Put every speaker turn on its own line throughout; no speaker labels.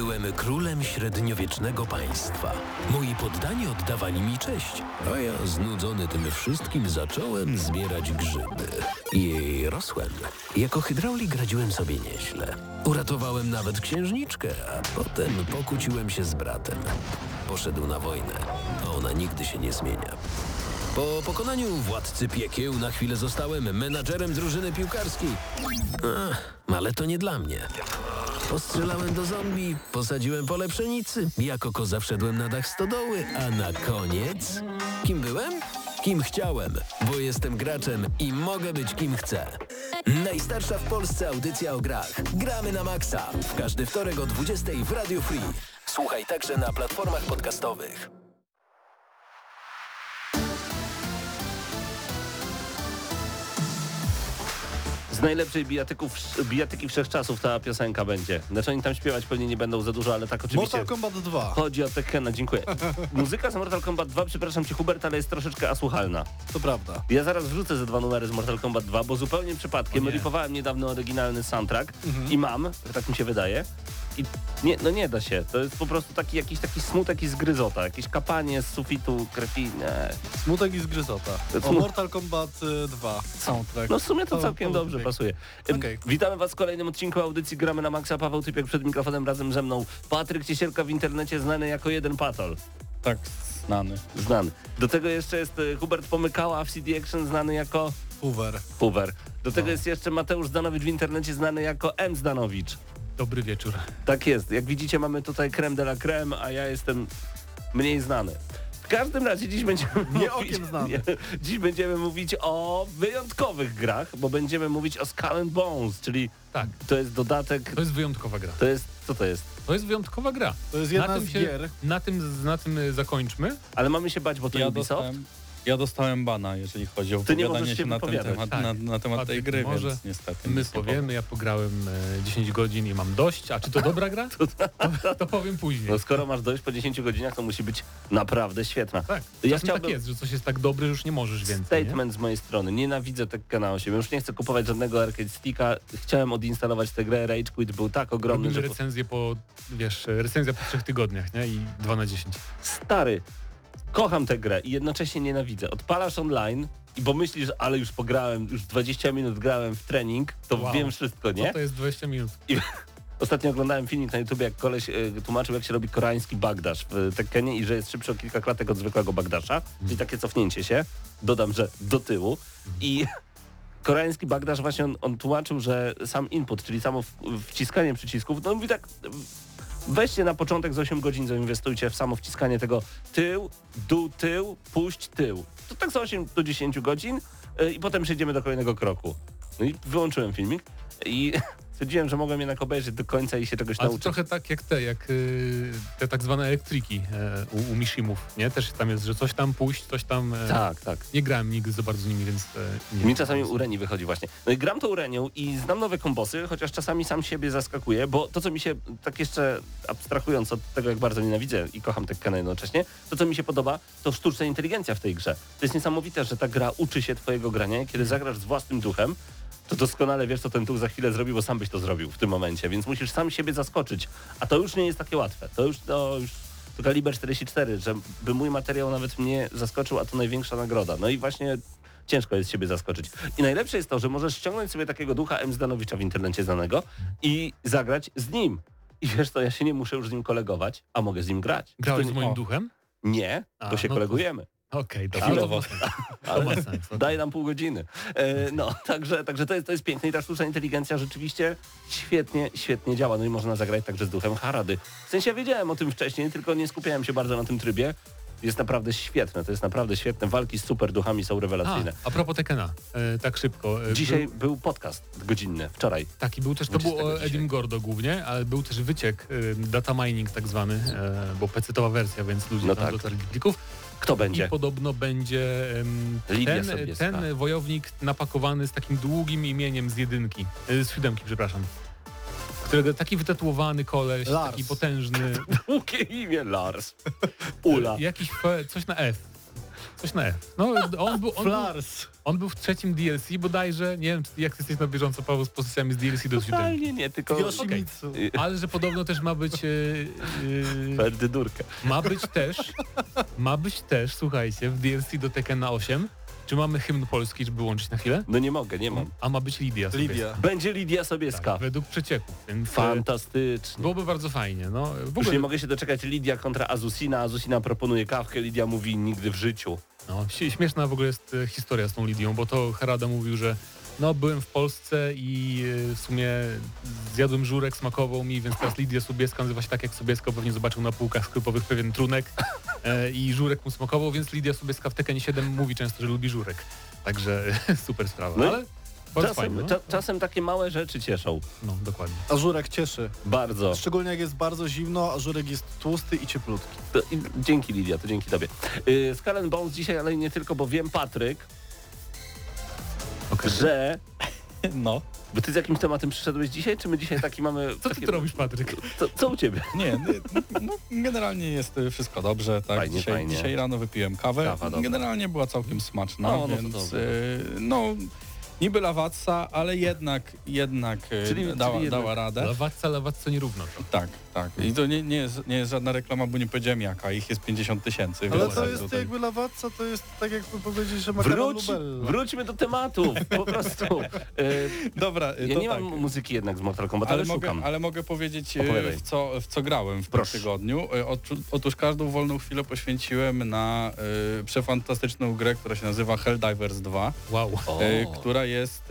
Byłem królem średniowiecznego państwa. Moi poddani oddawali mi cześć, a ja znudzony tym wszystkim zacząłem zbierać grzyby. I rosłem. Jako hydraulik radziłem sobie nieźle. Uratowałem nawet księżniczkę, a potem pokłóciłem się z bratem. Poszedł na wojnę, a ona nigdy się nie zmienia. Po pokonaniu władcy piekieł na chwilę zostałem menadżerem drużyny piłkarskiej. Ach, ale to nie dla mnie. Postrzelałem do zombie, posadziłem pole pszenicy, jako koza wszedłem na dach stodoły, a na koniec... Kim byłem? Kim chciałem, bo jestem graczem i mogę być kim chcę. Najstarsza w Polsce audycja o grach. Gramy na maksa. W każdy wtorek o 20 w Radio Free. Słuchaj także na platformach podcastowych.
Z najlepszej bijatyki wszechczasów ta piosenka będzie. Znaczy oni tam śpiewać pewnie nie będą za dużo, ale tak oczywiście.
Mortal Kombat 2.
Chodzi o Tekkena, dziękuję. Muzyka z Mortal Kombat 2, przepraszam cię Hubert, ale jest troszeczkę asłuchalna.
To prawda.
Ja zaraz wrzucę ze dwa numery z Mortal Kombat 2, bo zupełnie przypadkiem
nie.
ripowałem niedawno oryginalny soundtrack i mam, tak mi się wydaje. I nie, no nie da się. To jest po prostu taki jakiś taki smutek i zgryzota, jakieś kapanie z sufitu krwi. Nie.
Smutek i zgryzota. O Mortal Kombat y, 2 soundtrack.
No w sumie to
To-
całkiem
to
dobrze pasuje.
Okej.
Witamy Was w kolejnym odcinku audycji Gramy na Maxa. Paweł Typiak przed mikrofonem razem ze mną. Patryk Ciesielka w internecie znany jako jeden patol.
Tak, znany.
Znany. Do tego jeszcze jest y, Hubert Pomykała w CD Action znany jako
Hoover.
Hoover. Do tego
No.
jest jeszcze Mateusz Zdanowicz w internecie znany jako M. Zdanowicz.
Dobry wieczór.
Tak jest. Jak widzicie mamy tutaj creme de la creme, a ja jestem mniej znany. W każdym razie dziś będziemy
Nie
mówić,
okiem znany.
Nie, dziś będziemy mówić o wyjątkowych grach, bo będziemy mówić o Skull and Bones, czyli
Tak,
to jest dodatek,
to jest wyjątkowa gra.
to jest, co to jest?
To jest wyjątkowa gra.
To jest jedna
na tym
z
się,
gier.
Na tym, na tym y, zakończmy.
Ale mamy się bać, bo to
Ja
Ubisoft?
dostałem, ja dostałem bana, jeżeli chodzi o
Ty nie
opowiadanie
możesz się
się na ten
wypowiadać.
temat,
Tak.
na, na temat tej
Patryk
gry,
może.
więc niestety.
My
nic nie
powiemy, ja pograłem e, 10 godzin i mam dość. A czy to dobra gra? To, to powiem później.
No skoro masz dojść po 10 godzinach, to musi być naprawdę świetna.
Tak,
Ja chciałbym-
tak jest, że coś jest tak dobre, że już nie możesz więcej. Nie?
Statement z mojej strony. Nienawidzę Tekkena 8. Już nie chcę kupować żadnego arcade sticka. Chciałem odinstalować tę grę. Rage Quit był tak ogromny,
Robimy
że... Po...
recenzję po, wiesz, recenzja po trzech tygodniach, nie? I 2 na 10.
Stary, kocham tę grę i jednocześnie nienawidzę. Odpalasz online i bo myślisz, ale już pograłem, już 20 minut grałem w trening, to
Wow.
wiem wszystko,
Nie? to jest 20 minut.
Ostatnio oglądałem filmik na YouTube, jak koleś y, tłumaczył, jak się robi koreański bagdasz w Tekkenie i że jest szybszy o kilka klatek od zwykłego bagdasza, czyli takie cofnięcie się, dodam, że do tyłu i koreański bagdasz właśnie on, on tłumaczył, że sam input, czyli samo wciskanie przycisków, no mówi tak, weźcie na początek z 8 godzin, zainwestujcie w samo wciskanie tego tył, dół, tył, puść, tył. To tak za 8 do 10 godzin y, i potem przejdziemy do kolejnego kroku. No i wyłączyłem filmik i stwierdziłem, że mogłem jednak obejrzeć do końca i się czegoś
Ale
nauczyć.
trochę tak jak te, jak y, te tak zwane elektriki e, u, u Mishimów, nie? Też tam jest, że coś tam puść, coś tam... E,
Tak, tak.
Nie grałem nigdy za bardzo nimi, więc e, nie
Mi czasami Ureni wychodzi właśnie. No i gram to Urenią i znam nowe kombosy, chociaż czasami sam siebie zaskakuję, bo to, co mi się, tak jeszcze abstrahując od tego, jak bardzo nienawidzę i kocham Tekkena jednocześnie, to, co mi się podoba, to sztuczna inteligencja w tej grze. To jest niesamowite, że ta gra uczy się twojego grania. Kiedy zagrasz z własnym duchem, to doskonale wiesz, co ten duch za chwilę zrobi, bo sam byś to zrobił w tym momencie, więc musisz sam siebie zaskoczyć. A to już nie jest takie łatwe. To już, to już to kaliber 44, że by mój materiał nawet mnie zaskoczył, a to największa nagroda. No i właśnie ciężko jest siebie zaskoczyć. I najlepsze jest to, że możesz ściągnąć sobie takiego ducha M. Zdanowicza w internecie znanego i zagrać z nim. I wiesz co, ja się nie muszę już z nim kolegować, a mogę z nim grać.
Grałeś
To
z moim
o,
duchem?
Nie,
A,
to się
no to-
kolegujemy.
Okej, okay,
Ale-
ma sens. okej.
Daj nam pół godziny. E, no, także, także to, jest, to jest piękne i ta sztuczna inteligencja rzeczywiście świetnie, świetnie działa. No i można zagrać także z duchem Harady. W sensie ja wiedziałem o tym wcześniej, tylko nie skupiałem się bardzo na tym trybie. Jest naprawdę świetne, to jest naprawdę świetne. Walki z super duchami są
A,
rewelacyjne.
a propos Tekena, e, tak szybko. e,
Dzisiaj
Był,
był podcast godzinny, wczoraj.
taki był też, to był
20
o Edim Gordo głównie, ale był też wyciek, e, data mining tak zwany, e, bo PC-towa wersja, więc ludzie
No
tam
tak.
dotarli plików.
Kto
I
będzie?
podobno będzie ten, ten wojownik napakowany z takim długim imieniem z jedynki, e, z siódemki, przepraszam. Którego taki wytatuowany koleś,
Lars.
taki potężny,
Długie imię Lars. Ula.
jakiś fe, coś na F. Coś na F. No, on był, on, był,
Flars.
On był w trzecim DLC bodajże. Nie wiem, jak jesteś na bieżąco, Paweł, z pozycjami z DLC do siódemki.
Totalnie nie, tylko
Yoshimitsu.
Ale że podobno też ma być... Yy, yy, ma być też... Ma być też, słuchajcie, w DLC do Tekkena 8. Czy mamy hymn polski, żeby łączyć na chwilę?
No nie mogę, nie mam.
A ma być Lidia. Sobieska.
Lidia.
Będzie Lidia Sobieska.
Tak, według przecieków, więc e,
Fantastycznie.
byłoby bardzo fajnie. No, w
Już
ogóle,
nie mogę się doczekać Lidia kontra Azusina. Azusina proponuje kawkę, Lidia mówi nigdy w życiu.
no, śmieszna w ogóle jest e, historia z tą Lidią, bo to Harada mówił, że no byłem w Polsce i e, w sumie zjadłem żurek, smakował mi, więc teraz Lidia Sobieska nazywa się tak jak Sobieska, pewnie zobaczył na półkach sklepowych pewien trunek e, i żurek mu smakował, więc Lidia Sobieska w Tekkenie 7 mówi często, że lubi żurek. Także super sprawa,
No
ale
Czasem,
fajnie. No,
cza, czasem takie małe rzeczy cieszą.
no dokładnie.
A żurek cieszy.
Bardzo.
Szczególnie jak jest bardzo zimno, a żurek jest tłusty i cieplutki.
To, i, dzięki Lidia, to dzięki tobie. Yy, Skull Bones dzisiaj, ale nie tylko, bo wiem Patryk,
Okej.
że...
No.
Bo ty z jakimś tematem przyszedłeś dzisiaj, czy my dzisiaj taki mamy...
Co ty
takie,
tu robisz, Patryk?
Co, co u ciebie?
Nie, no, generalnie jest y, wszystko dobrze, tak.
Fajnie,
dzisiaj,
fajnie.
dzisiaj rano wypiłem kawę.
Kawa,
generalnie była całkiem smaczna,
No, no
więc y, no niby lawatsa, ale jednak jednak y,
Czyli-
dała,
czyli jednak-
dała radę.
Lawatca, lawatca nierówno.
Tak, tak. I to nie, nie, jest, nie jest żadna reklama, bo nie powiedziałem jaka. Ich jest 50 tysięcy.
Ale to
tak
jest
tutaj-
jakby lawatca, to jest tak jakby powiedzieć, że makaron
Wróć,
Lubella.
wróćmy do tematu, po prostu. Yy,
Dobra, y,
ja
to
nie
tak.
mam muzyki jednak z Mortal Kombat, ale,
Ale mogę,
szukam.
ale mogę powiedzieć,
Opowiadaj.
w co, w co grałem w tym
Proszę.
tygodniu. E, Otu- Otóż każdą wolną chwilę poświęciłem na przefantastyczną grę, która się nazywa Helldivers 2,
Wow.
Która jest,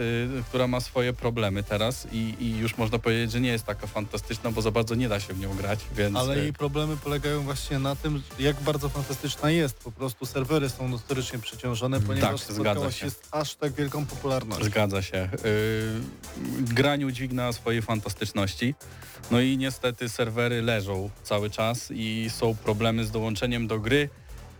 która ma swoje problemy teraz i, i już można powiedzieć, że nie jest taka fantastyczna, bo za bardzo nie da się w nią grać, więc...
Ale
e,
jej problemy polegają właśnie na tym, jak bardzo fantastyczna jest. Po prostu serwery są notorycznie przeciążone, ponieważ
zgadza
spotkała
się.
się z aż tak wielką popularnością.
Zgadza się. Yy, graniu dźwigna swojej fantastyczności. No i niestety serwery leżą cały czas i są problemy z dołączeniem do gry.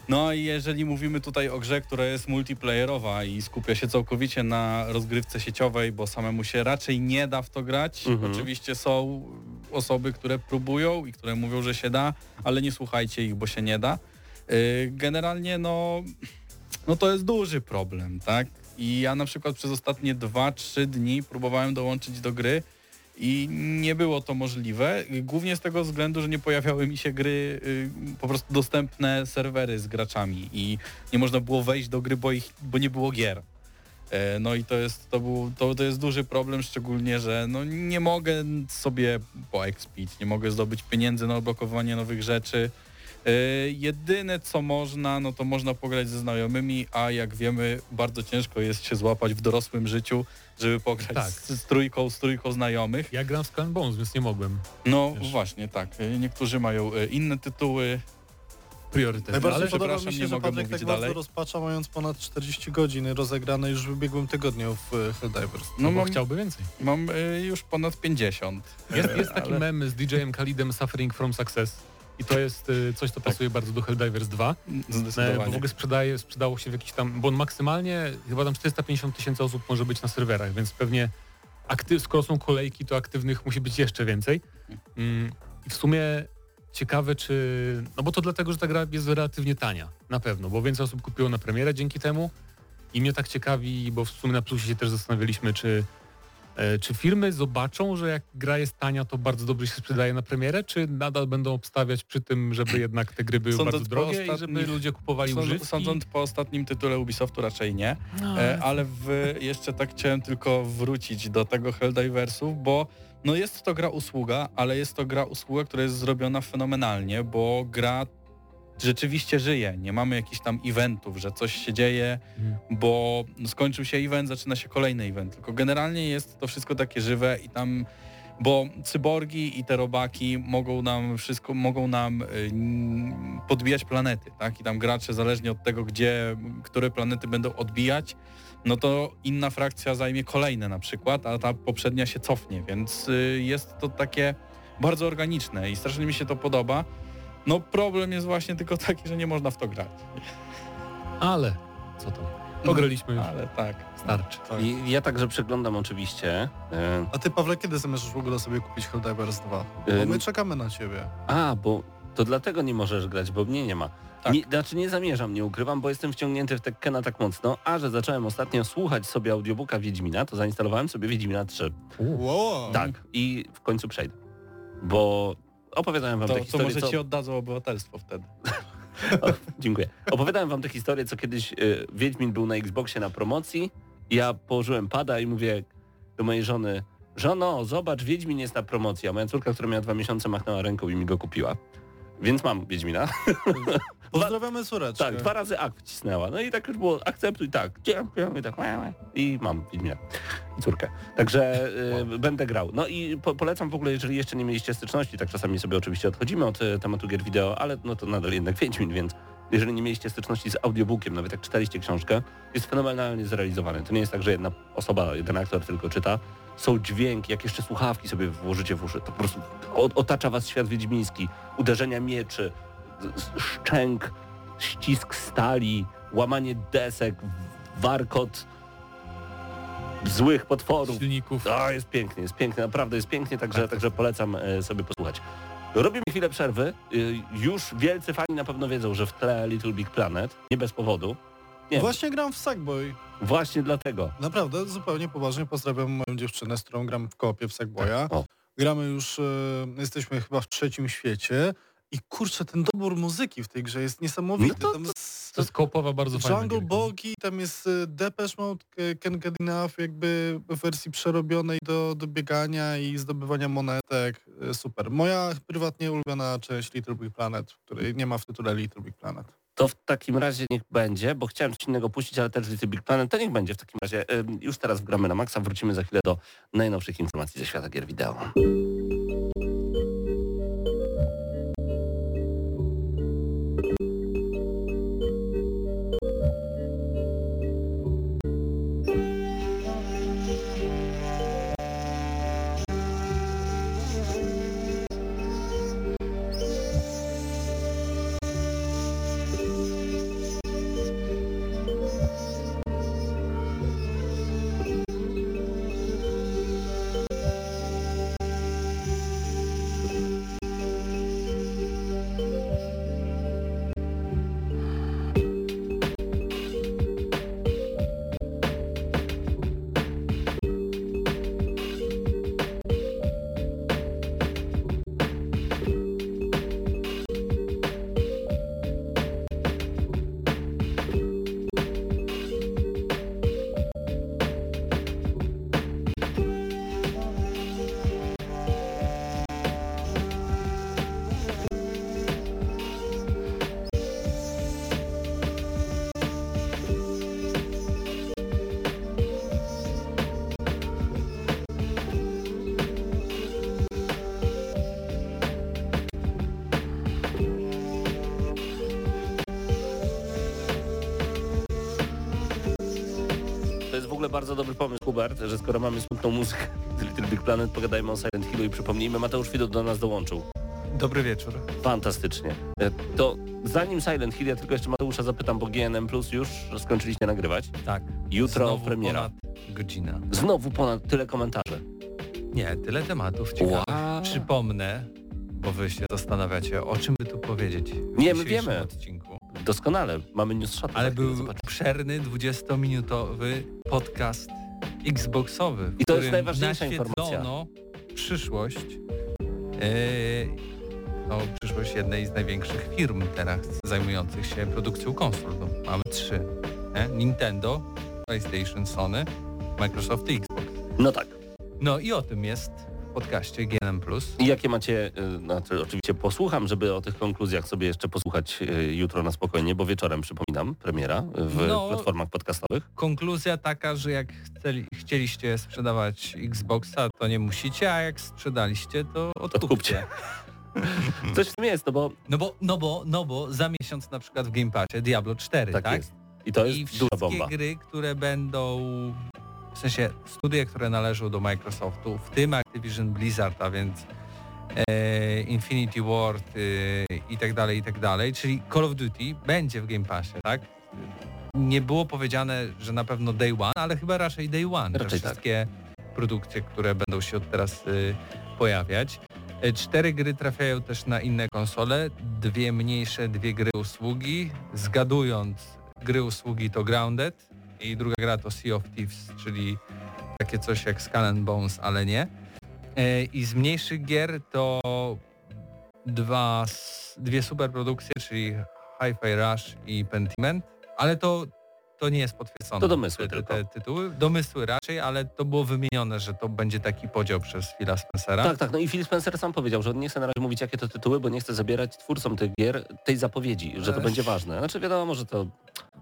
No i jeżeli mówimy tutaj o grze, która jest multiplayerowa i skupia się całkowicie na rozgrywce sieciowej, bo samemu się raczej nie da w to grać.
Mhm.
Oczywiście są osoby, które próbują i które mówią, że się da, ale nie słuchajcie ich, bo się nie da. Yy, Generalnie no, no to jest duży problem, tak? I ja na przykład przez ostatnie 2-3 dni próbowałem dołączyć do gry i nie było to możliwe, głównie z tego względu, że nie pojawiały mi się gry, y, po prostu dostępne serwery z graczami i nie można było wejść do gry, bo, ich, bo nie było gier. E, No i to jest, to, był, to, to jest duży problem, szczególnie, że no nie mogę sobie poekspić, nie mogę zdobyć pieniędzy na odblokowanie nowych rzeczy. E, Jedyne co można, no to można pograć ze znajomymi, a jak wiemy, bardzo ciężko jest się złapać w dorosłym życiu, żeby pograć
Tak.
z, z trójką, z trójką znajomych.
Ja gram w Skull Bones, więc nie mogłem.
No
Wiesz.
właśnie, tak. E, Niektórzy mają inne tytuły.
Priorytet.
Najbardziej
Ale
podoba
przepraszam,
mi
nie
się, że
mogę
Patryk tak
dalej.
bardzo rozpacza, mając ponad 40 godzin rozegrane już w ubiegłym tygodniu w e, Helldivers.
no,
No
bo
mam,
chciałby więcej.
mam e, już ponad 50.
Jest,
E,
jest taki
ale
mem z DJ-em Khalidem Suffering from Success. I to jest y, coś, co pasuje bardzo do Helldivers 2. E, Bo w ogóle sprzedaje, sprzedało się w jakiś tam, bo on maksymalnie chyba tam 450 tysięcy osób może być na serwerach, więc pewnie akty, skoro są kolejki, to aktywnych musi być jeszcze więcej. Mm, I w sumie ciekawe, czy... No bo to dlatego, że ta gra jest relatywnie tania, na pewno, bo więcej osób kupiło na premierę dzięki temu. I mnie tak ciekawi, bo w sumie na plusie się też zastanawialiśmy, czy, e, czy firmy zobaczą, że jak gra jest tania, to bardzo dobrze się sprzedaje na premierę, czy nadal będą obstawiać przy tym, żeby jednak te gry były
Sądząc
bardzo drogie i żeby ludzie kupowali
Sąd-
używki?
Sądząc po ostatnim tytule Ubisoftu raczej nie,
No,
e, ale w, jeszcze tak chciałem tylko wrócić do tego Helldiversów, bo no jest to gra usługa, ale jest to gra usługa, która jest zrobiona fenomenalnie, bo gra rzeczywiście żyje. Nie mamy jakichś tam eventów, że coś się dzieje,
Mhm.
bo skończył się event, zaczyna się kolejny event. Tylko generalnie jest to wszystko takie żywe i tam bo cyborgi i te robaki mogą nam wszystko, mogą nam y, podbijać planety, tak? I tam gracze zależnie od tego, gdzie, które planety będą odbijać, no to inna frakcja zajmie kolejne na przykład, a ta poprzednia się cofnie, więc y, jest to takie bardzo organiczne i strasznie mi się to podoba. No problem jest właśnie tylko taki, że nie można w to grać.
Ale co tam? Pograliśmy już.
Ale tak.
Starczy.
Tak.
I ja także przeglądam oczywiście. E,
A ty, Pawle, kiedy zamierzasz w ogóle sobie kupić Helldivers 2? Bo my czekamy na ciebie.
a, bo to dlatego nie możesz grać, bo mnie nie ma.
Tak.
Nie, znaczy nie zamierzam, nie ukrywam, bo jestem wciągnięty w Tekkena tak mocno, a że zacząłem ostatnio słuchać sobie audiobooka Wiedźmina, to zainstalowałem sobie Wiedźmina 3.
Wow.
Tak, i w końcu przejdę. Bo opowiadałem wam
To,
tę
to
historię,
może
co...
ci oddadzą obywatelstwo wtedy.
O, dziękuję. Opowiadałem wam tę historię, co kiedyś y, Wiedźmin był na Xboxie na promocji. Ja położyłem pada i mówię do mojej żony, żono, zobacz, Wiedźmin jest na promocji. A moja córka, która miała dwa miesiące, machnęła ręką i mi go kupiła. Więc mam Wiedźmina.
Pozdrawiamy córeczkę.
Tak, dwa razy akt wcisnęła. No i tak już było akceptuj, tak, dziękuję, i tak, łe. i mam Wiedźmina i córkę. Także y, będę grał. No i po, polecam w ogóle, jeżeli jeszcze nie mieliście styczności, tak czasami sobie oczywiście odchodzimy od y, tematu gier wideo, ale no to nadal jednak Wiedźmin, więc jeżeli nie mieliście styczności z audiobookiem, nawet jak czytaliście książkę, jest fenomenalnie zrealizowany. To nie jest tak, że jedna osoba, jeden aktor tylko czyta. Są dźwięki, jak jeszcze słuchawki sobie włożycie w uszy, to po prostu otacza was świat wiedźmiński, uderzenia mieczy, szczęk, ścisk stali, łamanie desek, warkot złych potworów.
silników.
O, jest pięknie, jest pięknie, naprawdę jest pięknie, także, także polecam e, sobie posłuchać. Robimy chwilę przerwy. Y, Już wielcy fani na pewno wiedzą, że w tle Little Big Planet, nie bez powodu. Nie,
Właśnie gram w Sackboy.
właśnie dlatego.
Naprawdę, zupełnie poważnie pozdrawiam moją dziewczynę, z którą gram w koopie w Sackboya.
O.
Gramy już, e, jesteśmy chyba w trzecim świecie i kurczę, ten dobór muzyki w tej grze jest niesamowity.
No to-
tam jest
To jest kołopowa bardzo fajna
Jungle
gierka.
Bogi, tam jest e, Depeche Mode, e, Can't Get Enough, jakby w wersji przerobionej do, do biegania i zdobywania monetek. E, Super. Moja prywatnie ulubiona część Little Big Planet, której nie ma w tytule Little Big Planet.
To w takim razie niech będzie, bo chciałem coś innego puścić, ale też Little Big Planet, to niech będzie w takim razie. Już teraz wgramy na maksa, wrócimy za chwilę do najnowszych informacji ze świata gier wideo. Skoro mamy smutną muzykę z Little Big Planet, pogadajmy o Silent Hillu i przypomnijmy, Mateusz Widot do nas dołączył.
Dobry wieczór.
Fantastycznie. E, To zanim Silent Hill, ja tylko jeszcze Mateusza zapytam, bo GNM Plus już skończyliście nagrywać.
Tak.
Jutro
Znowu
premiera.
Godzina.
Znowu ponad tyle komentarzy.
Nie, tyle tematów ciekawych.
Wow.
Przypomnę, bo wy się zastanawiacie, o czym by tu powiedzieć w
Nie, my wiemy.
odcinku.
Doskonale, mamy news shot.
Ale był obszerny, 20-minutowy podcast Xboxowy,
I to jest najważniejsza informacja.
przyszłość, yy, no, przyszłość jednej z największych firm teraz zajmujących się produkcją konsol. No, mamy trzy. Nie? Nintendo, PlayStation, Sony, Microsoft i Xbox.
No tak.
No i o tym jest podcaście GNM+.
I jakie macie, znaczy oczywiście posłucham, żeby o tych konkluzjach sobie jeszcze posłuchać y, jutro na spokojnie, bo wieczorem przypominam, premiera w
No.
platformach podcastowych.
Konkluzja taka, że jak chceli, chcieliście sprzedawać Xboxa, to nie musicie, a jak sprzedaliście, to odkupcie.
Odkupcie. Coś w tym jest, no bo
No bo, no bo, no bo za miesiąc na przykład w Game Passie Diablo 4,
tak,
tak?
jest. I to
I
jest
wszystkie
duża bomba.
gry, które będą, w sensie studia, które należą do Microsoftu, w tym Activision Blizzard, a więc e, Infinity Ward e, i tak dalej, i tak dalej, czyli Call of Duty będzie w Game Passie, tak? Nie było powiedziane, że na pewno day one, ale chyba raczej day one,
Raczej
że
tak.
wszystkie produkcje, które będą się od teraz e, pojawiać. E, Cztery gry trafiają też na inne konsole, dwie mniejsze, dwie gry usługi. Zgadując, gry usługi to Grounded i druga gra to Sea of Thieves, czyli takie coś jak Skull and Bones, ale nie. E, I z mniejszych gier to dwa, dwie superprodukcje, czyli Hi-Fi Rush i Pentiment, ale to, to nie jest potwierdzone.
To domysły
te,
tylko.
te tytuły. Domysły raczej, ale to było wymienione, że to będzie taki podział przez Phila Spencera.
Tak, tak. No i Phil Spencer sam powiedział, że on nie chce na razie mówić, jakie to tytuły, bo nie chce zabierać twórcom tych gier tej zapowiedzi, że to będzie ważne. Znaczy wiadomo, że to...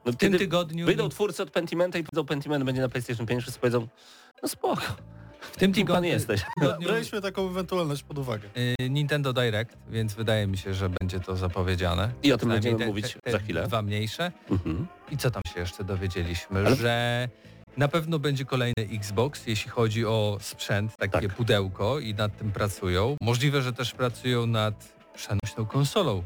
No,
W tym tygodniu,
wyjdą twórcy od Pentimenta i powiedzą Pentiment będzie na PlayStation 5, wszyscy powiedzą, no spoko,
w tym
pan
tygodniu,
jesteś?
tygodniu
Braliśmy taką ewentualność pod uwagę.
y, Nintendo Direct, więc wydaje mi się, że będzie to zapowiedziane.
I o tym będziemy
te-
mówić
te, te
za chwilę.
Dwa mniejsze.
Mhm.
I co tam się jeszcze dowiedzieliśmy?
Ale-
Że na pewno będzie kolejny Xbox, jeśli chodzi o sprzęt, takie
Tak.
pudełko i nad tym pracują. Możliwe, że też pracują nad przenośną konsolą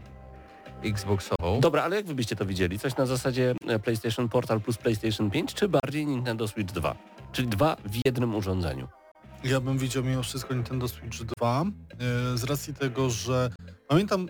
Xboxową.
Dobra, ale jak wy byście to widzieli? Coś na zasadzie e, PlayStation Portal plus PlayStation 5, czy bardziej Nintendo Switch 2? Czyli dwa w jednym urządzeniu.
Ja bym widział mimo wszystko Nintendo Switch 2 e, z racji tego, że pamiętam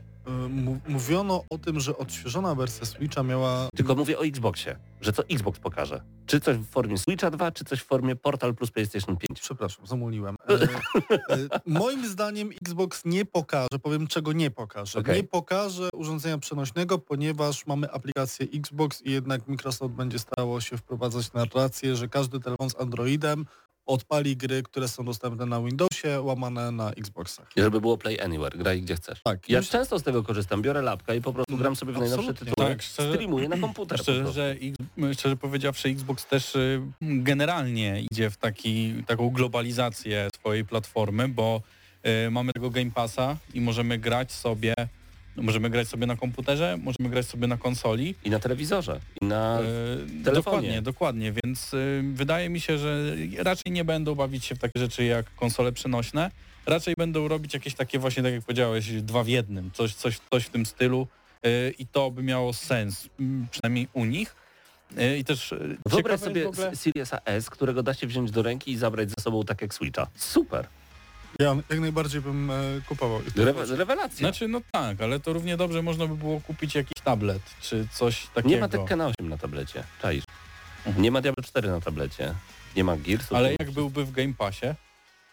mówiono o tym, że odświeżona wersja Switcha miała
Tylko mówię o Xboxie, że co Xbox pokaże. Czy coś w formie Switcha 2, czy coś w formie Portal plus PlayStation 5.
Przepraszam, zamuliłem. E, e, moim zdaniem Xbox nie pokaże, powiem czego nie pokaże.
Okej.
Nie pokaże urządzenia przenośnego, ponieważ mamy aplikację Xbox i jednak Microsoft będzie starało się wprowadzać narrację, że każdy telefon z Androidem odpali gry, które są dostępne na Windowsie, łamane na Xboxach.
I żeby było Play Anywhere, graj gdzie chcesz.
Tak,
Ja
myślę-
często z tego korzystam, biorę lapka i po prostu gram sobie w najnowsze
Absolutnie.
tytuły,
Tak, szczerze-
streamuję na komputer
Szczerze, że szczerze powiedziawszy Xbox też y, generalnie idzie w taki, taką globalizację swojej platformy, bo y, mamy tego Game Passa i możemy grać sobie możemy grać sobie na komputerze, możemy grać sobie na konsoli.
I na telewizorze, i na...
E,
telefonie.
dokładnie, dokładnie, więc y, wydaje mi się, że raczej nie będą bawić się w takie rzeczy jak konsole przenośne, raczej będą robić jakieś takie właśnie, tak jak powiedziałeś, dwa w jednym, coś, coś, coś w tym stylu y, i to by miało sens, mm, przynajmniej u nich. Y, I też
Wyobraź sobie
ogóle,
Siriusa S, którego da się wziąć do ręki i zabrać ze sobą tak jak Switcha. Super.
Ja jak najbardziej bym e, kupował.
Rewe rewelacja.
znaczy no tak, ale to równie dobrze można by było kupić jakiś tablet, czy coś takiego.
nie ma Tekkena 8 na tablecie. Czaisz.
Mhm.
Nie ma Diablo 4 na tablecie. Nie ma Gearsów.
Ale jak byłby w Game Passie,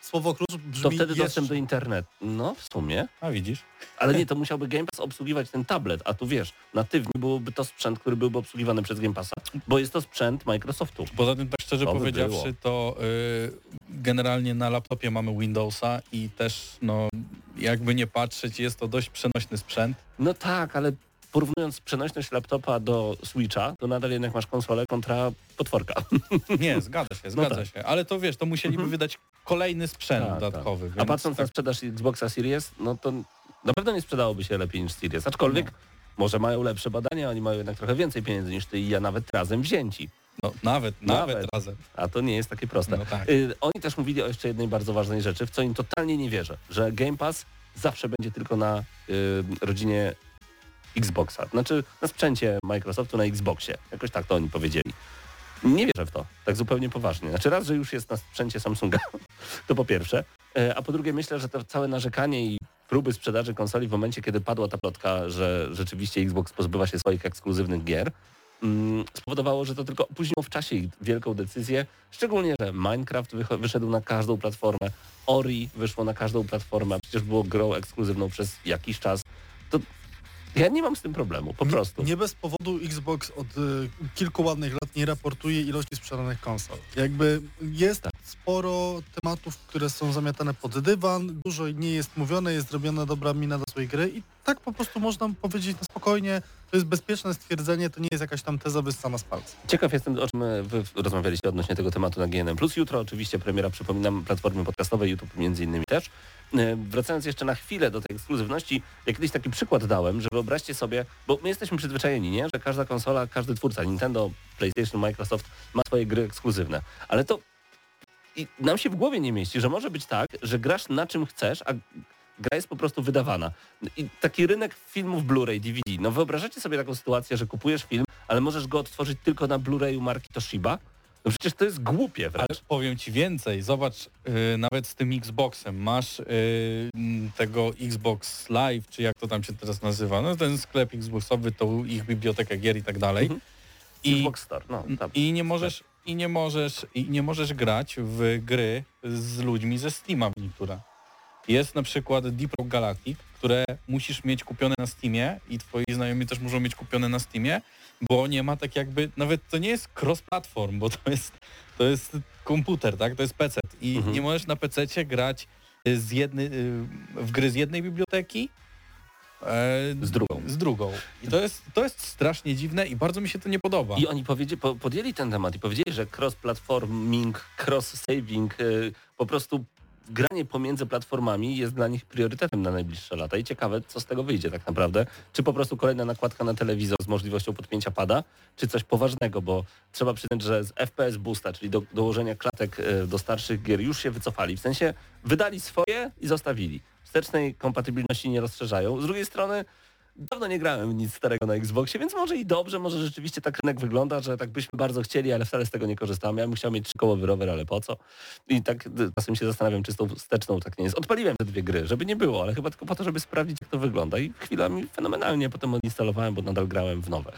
Słowo klucz brzmi
To wtedy
jeszcze.
dostęp do internetu. No, w sumie.
a widzisz,
Ale nie, to musiałby Game Pass obsługiwać ten tablet, a tu wiesz, natywnie byłoby to sprzęt, który byłby obsługiwany przez Game Passa, bo jest to sprzęt Microsoftu.
Poza tym, tak szczerze
To by
powiedziawszy,
było.
to y, generalnie na laptopie mamy Windowsa i też, no, jakby nie patrzeć, jest to dość przenośny sprzęt.
No tak, ale porównując przenośność laptopa do Switcha, to nadal jednak masz konsolę kontra potworka.
Nie, zgadza się, zgadza
tak.
się. Ale to wiesz, to musieliby
Mhm.
wydać kolejny sprzęt
Tak,
dodatkowy.
A
Więc
patrząc na
tak,
sprzedaż Xboxa Series, no to na pewno nie sprzedałoby się lepiej niż Series, aczkolwiek może mają lepsze badania, oni mają jednak trochę więcej pieniędzy niż ty i ja nawet razem wzięci.
no, nawet, nawet,
Nawet.
razem.
A to nie jest takie proste.
No tak.
Y, oni też mówili o jeszcze jednej bardzo ważnej rzeczy, w co im totalnie nie wierzę, że Game Pass zawsze będzie tylko na y, rodzinie Xboxa. Znaczy na sprzęcie Microsoftu na Xboxie. Jakoś tak to oni powiedzieli. Nie wierzę w to, tak zupełnie poważnie. Znaczy raz, że już jest na sprzęcie Samsunga, to po pierwsze, Y, a po drugie myślę, że to całe narzekanie i próby sprzedaży konsoli w momencie, kiedy padła ta plotka, że rzeczywiście Xbox pozbywa się swoich ekskluzywnych gier, mm, spowodowało, że to tylko opóźniło w czasie ich wielką decyzję, szczególnie, że Minecraft wyszedł na każdą platformę, Ori wyszło na każdą platformę, przecież było grą ekskluzywną przez jakiś czas. To ja nie mam z tym problemu, po prostu.
Nie bez powodu Xbox od y, kilku ładnych lat nie raportuje ilości sprzedanych konsol. Jakby jest
Tak.
sporo tematów, które są zamiatane pod dywan, dużo nie jest mówione, jest zrobiona dobra mina do swojej gry i tak po prostu można powiedzieć na spokojnie, to jest bezpieczne stwierdzenie, to nie jest jakaś tam teza wyssana z palca.
Ciekaw jestem, o czym wy rozmawialiście odnośnie tego tematu na GNM+. Jutro oczywiście premiera, przypominam, platformy podcastowej, YouTube między innymi też. E, Wracając jeszcze na chwilę do tej ekskluzywności, ja kiedyś taki przykład dałem, że wyobraźcie sobie, bo my jesteśmy przyzwyczajeni, nie? że każda konsola, każdy twórca, Nintendo, PlayStation, Microsoft ma swoje gry ekskluzywne, ale to i nam się w głowie nie mieści, że może być tak, że grasz na czym chcesz, a gra jest po prostu wydawana. I taki rynek filmów Blu-ray, DVD. No wyobrażacie sobie taką sytuację, że kupujesz film, ale możesz go odtworzyć tylko na Blu-rayu marki Toshiba? No przecież to jest głupie
Ale
wręcz.
powiem ci więcej, zobacz, y, nawet z tym Xboxem, masz y, m, tego Xbox Live, czy jak to tam się teraz nazywa, no ten sklep Xboxowy, to ich biblioteka gier i tak dalej.
Mhm.
I,
Xbox Store, no tam.
I nie możesz, i nie możesz, i nie możesz grać w gry z ludźmi ze Steama w niektóre. Jest na przykład Deep Rock Galactic, które musisz mieć kupione na Steamie i twoi znajomi też muszą mieć kupione na Steamie, bo nie ma tak jakby, nawet to nie jest cross-platform, bo to jest, to jest komputer, tak? To jest PC. I
Mhm.
nie możesz na PC grać y, z jednej, y, w gry z jednej biblioteki e,
Z drugą.
Z drugą. I to jest, to jest strasznie dziwne i bardzo mi się to nie podoba.
I oni po, podjęli ten temat i powiedzieli, że cross-platforming, cross-saving, y, po prostu granie pomiędzy platformami jest dla nich priorytetem na najbliższe lata i ciekawe, co z tego wyjdzie tak naprawdę. Czy po prostu kolejna nakładka na telewizor z możliwością podpięcia pada, czy coś poważnego, bo trzeba przyznać, że z FPS Boosta, czyli do, dołożenia klatek y, do starszych gier już się wycofali. W sensie wydali swoje i zostawili. Wstecznej kompatybilności nie rozszerzają. Z drugiej strony Dawno nie grałem nic starego na Xboxie, więc może i dobrze, może rzeczywiście tak rynek wygląda, że tak byśmy bardzo chcieli, ale wcale z tego nie korzystamy. Ja bym chciał mieć trzykołowy rower, ale po co? I tak czasem się zastanawiam, czy z tą wsteczną tak nie jest. Odpaliłem te dwie gry, żeby nie było, ale chyba tylko po to, żeby sprawdzić, jak to wygląda. I chwilami fenomenalnie potem odinstalowałem, bo nadal grałem w nowe.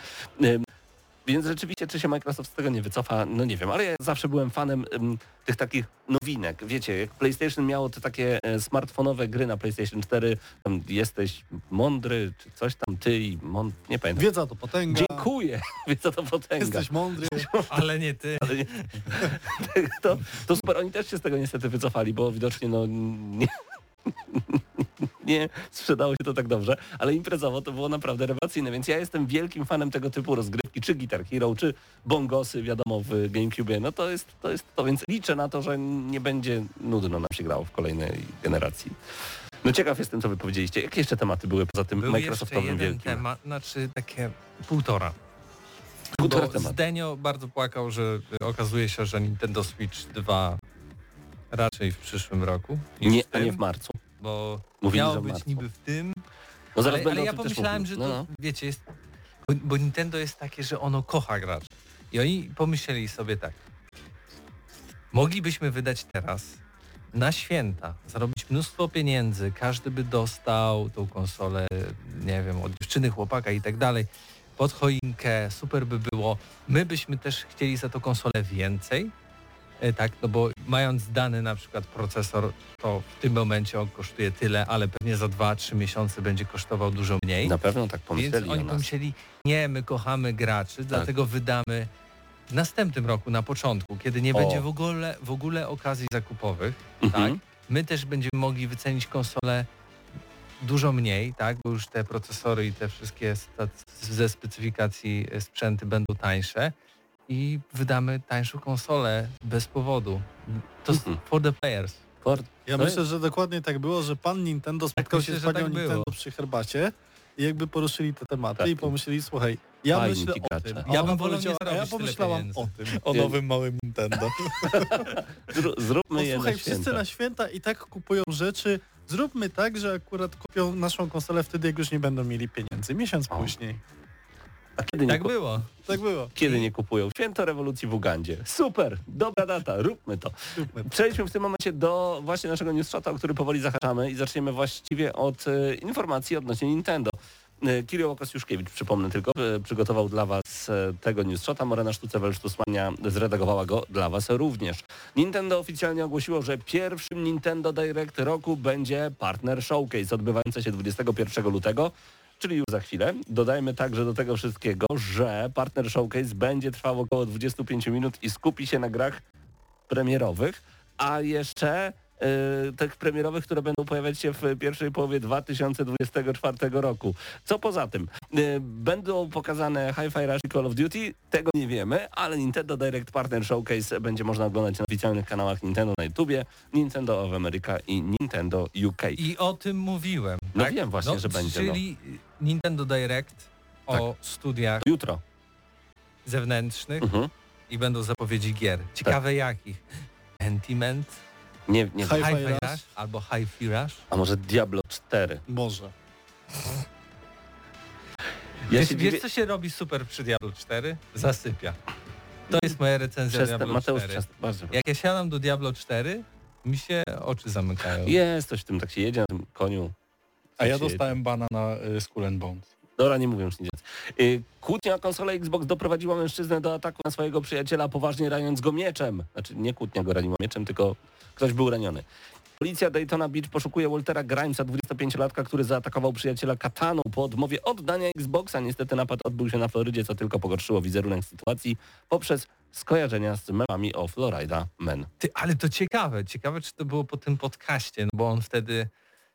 Więc rzeczywiście, czy się Microsoft z tego nie wycofa, no nie wiem, ale ja zawsze byłem fanem ym, tych takich nowinek. Wiecie, jak PlayStation miało te takie e, smartfonowe gry na PlayStation 4, tam jesteś mądry, czy coś tam, ty i mąd... nie pamiętam.
Wiedza to potęga.
Dziękuję, więc za to potęga.
Jesteś mądry.
Ale nie ty.
Ale nie, to, to super, oni też się z tego niestety wycofali, bo widocznie no nie, nie sprzedało się to tak dobrze, ale imprezowo to było naprawdę rewelacyjne, więc ja jestem wielkim fanem tego typu rozgrywki, czy Guitar Hero, czy bongosy, wiadomo, w GameCube, no to jest to, jest to więc liczę na to, że nie będzie nudno nam się grało w kolejnej generacji. No ciekaw jestem, co wy powiedzieliście. Jakie jeszcze tematy były poza tym
Był
Microsoftowym
jeden
wielkim?
temat, znaczy takie półtora.
Półtora
Bo
temat.
Zdenio bardzo płakał, że okazuje się, że Nintendo Switch 2 raczej w przyszłym roku.
Nie, a nie w marcu.
Bo
Mówili,
miało być niby w tym,
No zaraz
ale,
będę
ale
o
ja
tym też
pomyślałem,
mówił.
że to,
No, no.
wiecie, jest, bo, bo Nintendo jest takie, że ono kocha graczy. I oni pomyśleli sobie tak, moglibyśmy wydać teraz na święta, zarobić mnóstwo pieniędzy, każdy by dostał tą konsolę, nie wiem, od dziewczyny, chłopaka i tak dalej, pod choinkę, super by było. My byśmy też chcieli za tą konsolę więcej, tak, no bo mając dany na przykład procesor, to w tym momencie on kosztuje tyle, ale pewnie za 2-3 miesiące będzie kosztował dużo mniej.
Na pewno tak
Więc
pomyśleli
oni
o nas.
pomyśleli, nie, my kochamy graczy, dlatego wydamy w następnym roku, na początku, kiedy nie
O.
będzie w ogóle, w ogóle okazji zakupowych,
Mhm.
tak? My też będziemy mogli wycenić konsolę dużo mniej, tak? Bo już te procesory i te wszystkie ze specyfikacji e, sprzęty będą tańsze i wydamy tańszą konsolę bez powodu. To jest
Mhm.
for the players.
Ford.
Ja myślę, że dokładnie tak było, że pan Nintendo spotkał
myślę,
się z
że
panią
tak było.
Nintendo przy herbacie i jakby poruszyli te tematy
Tak.
i pomyśleli, słuchaj, ja
Fajni
myślę o tym.
Ja
bym
ona
wolał nie
powiedziała, a ja pomyślałam o tym.
O nowym małym Nintendo.
Zró- Zróbmy
No,
je
słuchaj,
na
wszyscy
święta.
na święta i tak kupują rzeczy. Zróbmy tak, że akurat kupią naszą konsolę wtedy, jak już nie będą mieli pieniędzy. Miesiąc
O.
później.
A kiedy nie,
Tak było.
Tak było.
kiedy nie kupują? Święto rewolucji w Ugandzie. Super, dobra data, róbmy to. Przejdźmy w tym momencie do właśnie naszego newsshota, o który powoli zahaczamy i zaczniemy właściwie od e, informacji odnośnie Nintendo. E, Kirill Łokosiuszkiewicz, przypomnę tylko, e, przygotował dla Was tego newsshota. Morena Sztucewel-Sztusmania zredagowała go dla Was również. Nintendo oficjalnie ogłosiło, że pierwszym Nintendo Direct roku będzie Partner Showcase odbywające się 21 lutego czyli już za chwilę. Dodajmy także do tego wszystkiego, że Partner Showcase będzie trwał około 25 minut i skupi się na grach premierowych, a jeszcze tych premierowych, które będą pojawiać się w pierwszej połowie 2024 roku. Co poza tym? Y, będą pokazane Hi-Fi Rush i Call of Duty? Tego nie wiemy, ale Nintendo Direct Partner Showcase będzie można oglądać na oficjalnych kanałach Nintendo na YouTubie, Nintendo of America i Nintendo UK.
I o tym mówiłem.
No
tak?
wiem właśnie, że będzie, no.
Czyli Nintendo Direct o studiach
Jutro.
zewnętrznych
Mhm.
i będą zapowiedzi gier. Ciekawe jakich. Pentiment,
Nie, nie
Hi-Fi Rush?
Rush albo Hi-Fi Rush.
A może Diablo 4?
Może.
Ja
wiesz,
się
wiesz
dziwię-
co się robi super przy Diablo 4? Zasypia. To jest moja recenzja
Przestęp,
Diablo
Mateusz
4.
Przestęp, bardzo.
Jak ja siadam do Diablo 4, mi się oczy zamykają.
Jest coś w tym, tak się jedzie na tym koniu.
A ja
Tak się
dostałem bana na y, Skull and Bones.
Dobra, nie mówię już nic. Yy, Kłótnia o konsolę Xbox doprowadziła mężczyznę do ataku na swojego przyjaciela, poważnie raniąc go mieczem. Znaczy nie kłótnia go raniła mieczem, tylko ktoś był raniony. Policja Daytona Beach poszukuje Waltera Grimesa, 25-latka, który zaatakował przyjaciela kataną po odmowie oddania Xboxa. Niestety napad odbył się na Florydzie, co tylko pogorszyło wizerunek sytuacji poprzez skojarzenia z memami o Florida Man.
Ty, ale to ciekawe, ciekawe czy to było po tym podcaście, no bo on wtedy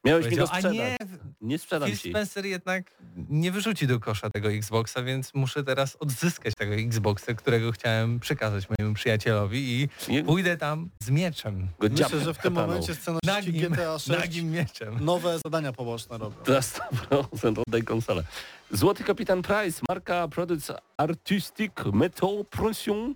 Miałeś mi go
powiedział, a
sprzedać.
nie,
Nie sprzedam
Phil
ci.
Spencer jednak nie wyrzuci do kosza tego Xboxa, więc muszę teraz odzyskać tego Xboxa, którego chciałem przekazać mojemu przyjacielowi i
Nie-
pójdę tam z mieczem.
Go
Myślę, że w tym
kataną.
momencie scenarzyści
Nagim,
GTA 6
nagim mieczem.
nowe zadania poboczne robią.
Na 100% oddaj konsolę. Złoty Kapitan Price, marka Produce Artistic Metal Pression.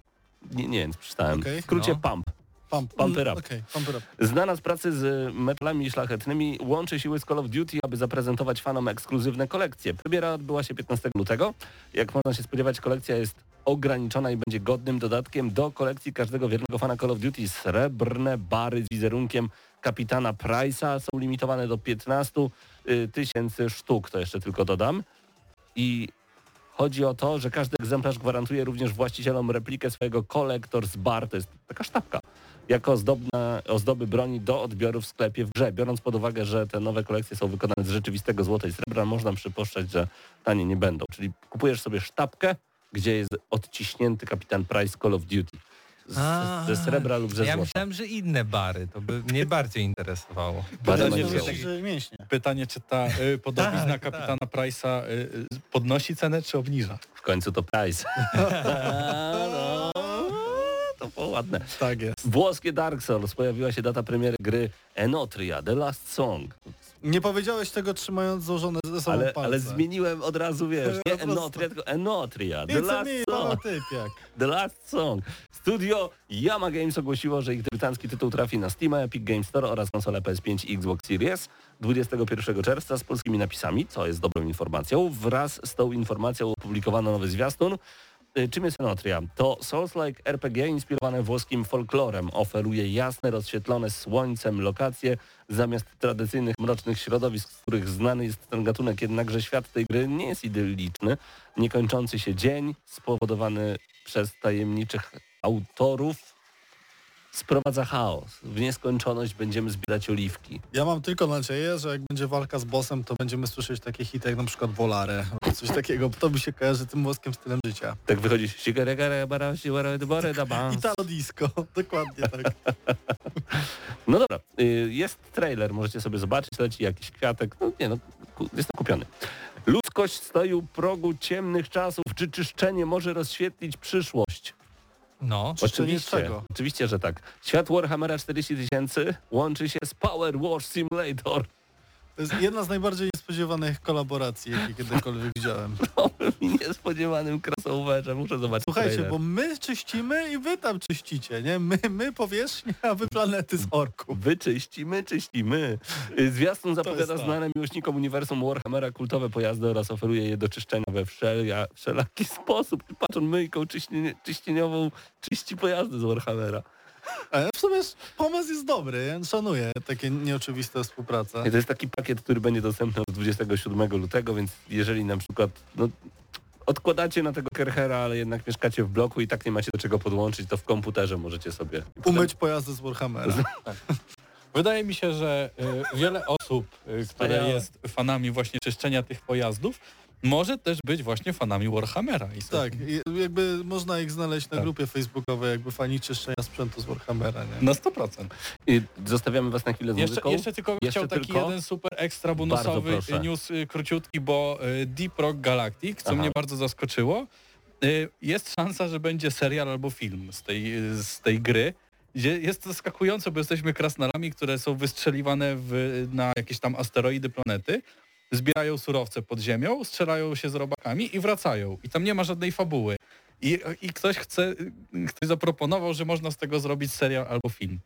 Nie, nie wiem, przeczytałem.
Okej,
w skrócie
no.
Pump.
Pump,
Pump up.
Up.
Znana z pracy z metalami szlachetnymi, łączy siły z Call of Duty, aby zaprezentować fanom ekskluzywne kolekcje. Premiera odbyła się 15 lutego. Jak można się spodziewać, kolekcja jest ograniczona i będzie godnym dodatkiem do kolekcji każdego wiernego fana Call of Duty. Srebrne bary z wizerunkiem kapitana Price'a są limitowane do 15 y, tysięcy sztuk, to jeszcze tylko dodam. I chodzi o to, że każdy egzemplarz gwarantuje również właścicielom replikę swojego Collector's Bar, to jest taka sztabka, jako ozdobna, ozdoby broni do odbioru w sklepie w grze. Biorąc pod uwagę, że te nowe kolekcje są wykonane z rzeczywistego złota i srebra, można przypuszczać, że tanie nie będą. Czyli kupujesz sobie sztabkę, gdzie jest odciśnięty kapitan Price Call of Duty. Z,
A,
ze srebra lub ze
Ja
złota.
myślałem, że inne bary, to by mnie bardziej interesowało.
Pytanie, czy, pytanie, czy ta y, podobizna
Tak,
kapitana Price'a y, y, podnosi cenę, czy obniża?
W końcu to Price. to było ładne.
Tak jest.
Włoskie Dark Souls. Pojawiła się data premiery gry Enotria, The Last Song.
Nie powiedziałeś tego trzymając złożone ze sobą
Ale,
palce.
ale zmieniłem od razu, wiesz, nie. Enotria, tylko Enotria, The
It's
Last Song. The Last Song. Studio Yama Games ogłosiło, że ich debiutancki tytuł trafi na Steam, Epic Games Store oraz konsolę PS5 i Xbox Series 21 czerwca z polskimi napisami, co jest dobrą informacją. Wraz z tą informacją opublikowano nowy zwiastun. Y, Czym jest Enotria? To Souls-like RPG inspirowane włoskim folklorem. Oferuje jasne, rozświetlone słońcem lokacje zamiast tradycyjnych mrocznych środowisk, z których znany jest ten gatunek. Jednakże świat tej gry nie jest idylliczny. Niekończący się dzień spowodowany przez tajemniczych autorów sprowadza chaos. W nieskończoność będziemy zbierać oliwki.
Ja mam tylko nadzieję, że jak będzie walka z bossem, to będziemy słyszeć takie hity jak na przykład Volare, coś takiego, bo to by się kojarzy tym włoskim stylem życia.
Tak wychodzi.
Italo disco, dokładnie tak.
No dobra, y, jest trailer, możecie sobie zobaczyć, leci jakiś kwiatek, no nie no, jestem kupiony. Ludzkość stoi u progu ciemnych czasów, czy czyszczenie może rozświetlić przyszłość?
No,
Oczywiście, oczywiście, że tak. Świat Warhammera 40 tysięcy łączy się z Power Wash Simulator.
To jest jedna z najbardziej niespodziewanych kolaboracji, jakie kiedykolwiek widziałem.
Nowym i niespodziewanym crossoverze, muszę zobaczyć
Słuchajcie,
trailer.
bo my czyścimy i wy tam czyścicie, nie? My, my powierzchnia, a wy planety z orków.
Wyczyścimy, czyścimy. Y, Zwiastun zapowiada
to.
znane miłośnikom uniwersum Warhammera kultowe pojazdy oraz oferuje je do czyszczenia we wszelia, wszelaki sposób. Patrz, on myjką czyśnie, czyścieniową czyści pojazdy z Warhammera.
W sumie pomysł jest dobry, szanuję takie nieoczywiste współprace.
I to jest taki pakiet, który będzie dostępny od 27 lutego, więc jeżeli na przykład no, odkładacie na tego Kerchera, ale jednak mieszkacie w bloku i tak nie macie do czego podłączyć, to w komputerze możecie sobie
Umyć pojazdy z Warhammera.
Wydaje mi się, że y, wiele osób, y, które jest fanami właśnie czyszczenia tych pojazdów, może też być właśnie fanami Warhammera. I
Tak, i jakby można ich znaleźć na
Tak.
grupie facebookowej, jakby fani czyszczenia sprzętu z Warhammera, nie?
Na 100%.
I zostawiamy was na chwilę z
Jeszcze,
muzyką.
jeszcze tylko
Jeszcze
chciał taki
tylko?
jeden super ekstra bonusowy
proszę.
news y, króciutki, bo y, Deep Rock Galactic, co
Aha.
mnie bardzo zaskoczyło, y, jest szansa, że będzie serial albo film z tej, y, z tej gry. Gdzie jest to zaskakujące, bo jesteśmy krasnalami, które są wystrzeliwane w, na jakieś tam asteroidy planety, zbierają surowce pod ziemią, strzelają się z robakami i wracają. I tam nie ma żadnej fabuły. I, i ktoś chce, ktoś zaproponował, że można z tego zrobić serial albo film.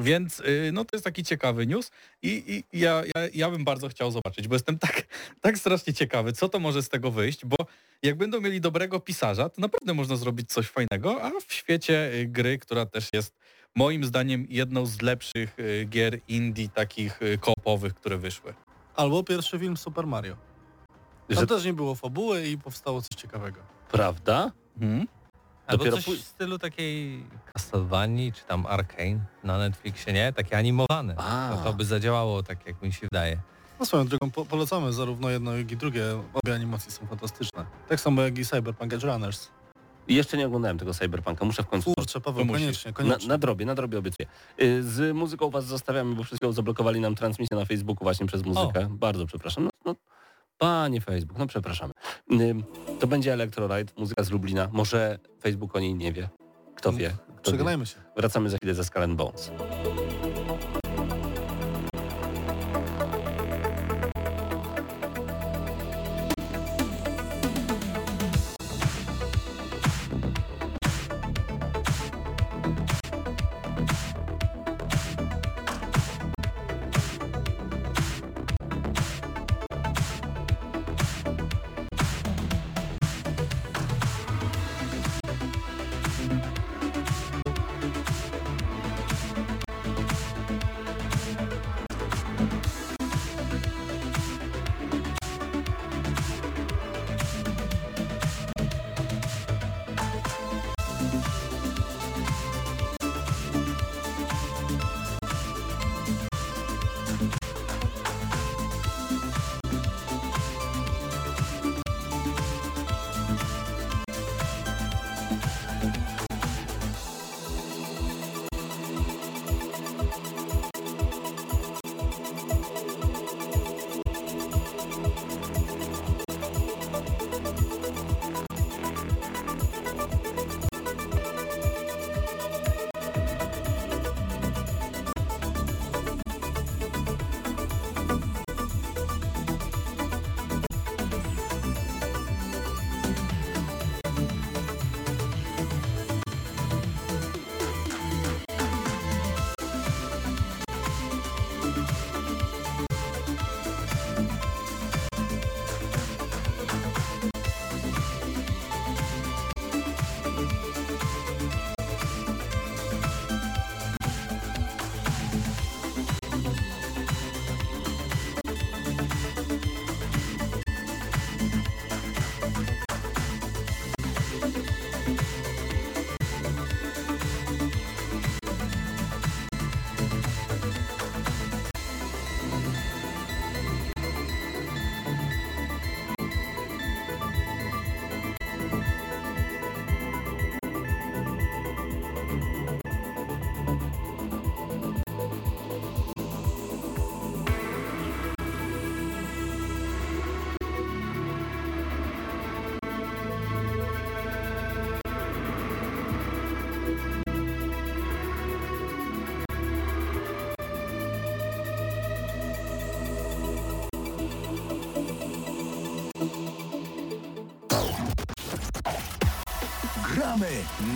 Więc y, no to jest taki ciekawy news i, i ja, ja, ja bym bardzo chciał zobaczyć, bo jestem tak, tak strasznie ciekawy, co to może z tego wyjść, bo jak będą mieli dobrego pisarza, to naprawdę można zrobić coś fajnego, a w świecie y, gry, która też jest moim zdaniem jedną z lepszych y, gier indie takich koopowych, które wyszły.
Albo pierwszy film Super Mario. Tam
Że,
też nie było fabuły i powstało coś ciekawego.
prawda?
Mhm.
Albo
Dopiero
coś w stylu takiej Castlevanii, czy tam Arcane na Netflixie, nie? Takie animowane.
A.
To, to by zadziałało tak, jak mi się wydaje.
No swoją drogą po polecamy zarówno jedno, jak i drugie. Obie animacje są fantastyczne. Tak samo jak i Cyberpunk Edge Runners.
Jeszcze nie oglądałem tego Cyberpunka, muszę w końcu...
Kurczę, Paweł,
To musisz.
koniecznie,
Na,
koniecznie.
nadrobię, nadrobię obiecuję. Y, Z muzyką was zostawiamy, bo chwilą zablokowali nam transmisję na Facebooku właśnie przez muzykę. Bardzo przepraszam. No, no, panie Facebook, no przepraszamy. Ym, To będzie Electrolite, muzyka z Lublina. Może Facebook o niej nie wie. Kto wie? Kto wie.
Przekonajmy się.
Wracamy za chwilę ze Skull and Bones.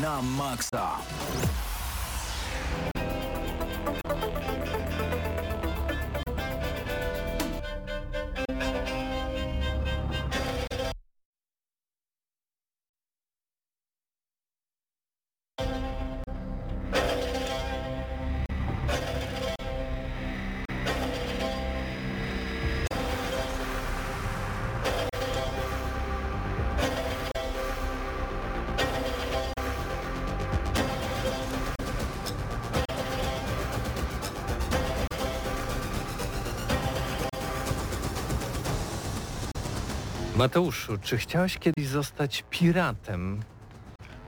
Gramy na
Mateuszu, czy chciałeś kiedyś zostać piratem?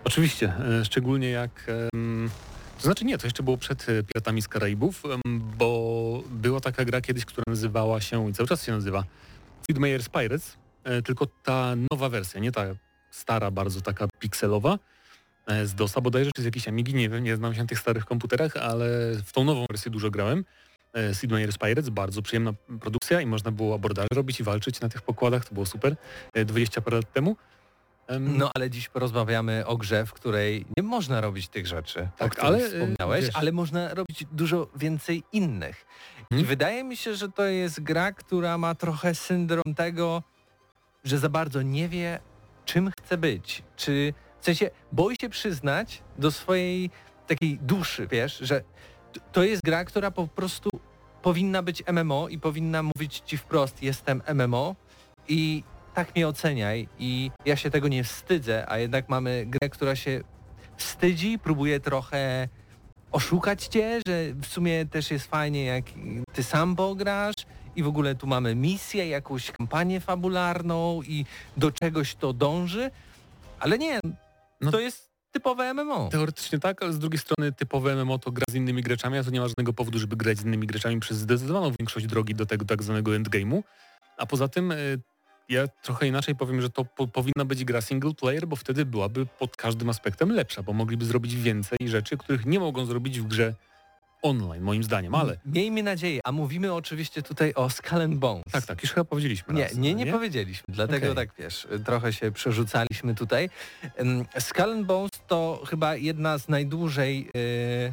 Oczywiście, e, szczególnie jak... To znaczy nie, to jeszcze było przed e, Piratami z Karaibów, bo była taka gra kiedyś, która nazywała się i cały czas się nazywa Sid Meier's Pirates, e, tylko ta nowa wersja, nie ta stara, bardzo taka pikselowa z DOSa, bodajże czy z jakiejś Amigi, nie wiem, nie znam się na tych starych komputerach, ale w tą nową wersję dużo grałem. E, Sid Meier's Pirates, bardzo przyjemna produkcja i można było abordaże robić i walczyć na tych pokładach, to było super, e, 20 parę lat temu. Em,
No ale dziś porozmawiamy o grze, w której nie można robić tych rzeczy,
Tak,
o których
ale, y,
wspomniałeś,
wiesz-
ale można robić dużo więcej innych. I
Hmm?
wydaje mi się, że to jest gra, która ma trochę syndrom tego, że za bardzo nie wie, czym chce być. Czy w sensie boi się przyznać do swojej takiej duszy, wiesz, że to jest gra, która po prostu powinna być MMO i powinna mówić ci wprost, jestem MMO i tak mnie oceniaj i ja się tego nie wstydzę, a jednak mamy grę, która się wstydzi, próbuje trochę oszukać cię, że w sumie też jest fajnie, jak ty sam pograsz i w ogóle tu mamy misję, jakąś kampanię fabularną i do czegoś to dąży, ale nie,
No-
to jest typowe MMO.
Teoretycznie tak, ale z drugiej strony typowe MMO to gra z innymi graczami, a to nie ma żadnego powodu, żeby grać z innymi graczami przez zdecydowaną większość drogi do tego tak zwanego endgame'u. A poza tym y, ja trochę inaczej powiem, że to po, powinna być gra single player, bo wtedy byłaby pod każdym aspektem lepsza, bo mogliby zrobić więcej rzeczy, których nie mogą zrobić w grze online, moim zdaniem, ale...
Miejmy nadzieję, a mówimy oczywiście tutaj o Skull and Bones.
Tak, tak, już chyba powiedzieliśmy
Nie,
raz,
nie,
no
nie powiedzieliśmy, dlatego
Okej.
tak wiesz, trochę się przerzucaliśmy tutaj. Skull and Bones to chyba jedna z najdłużej, yy,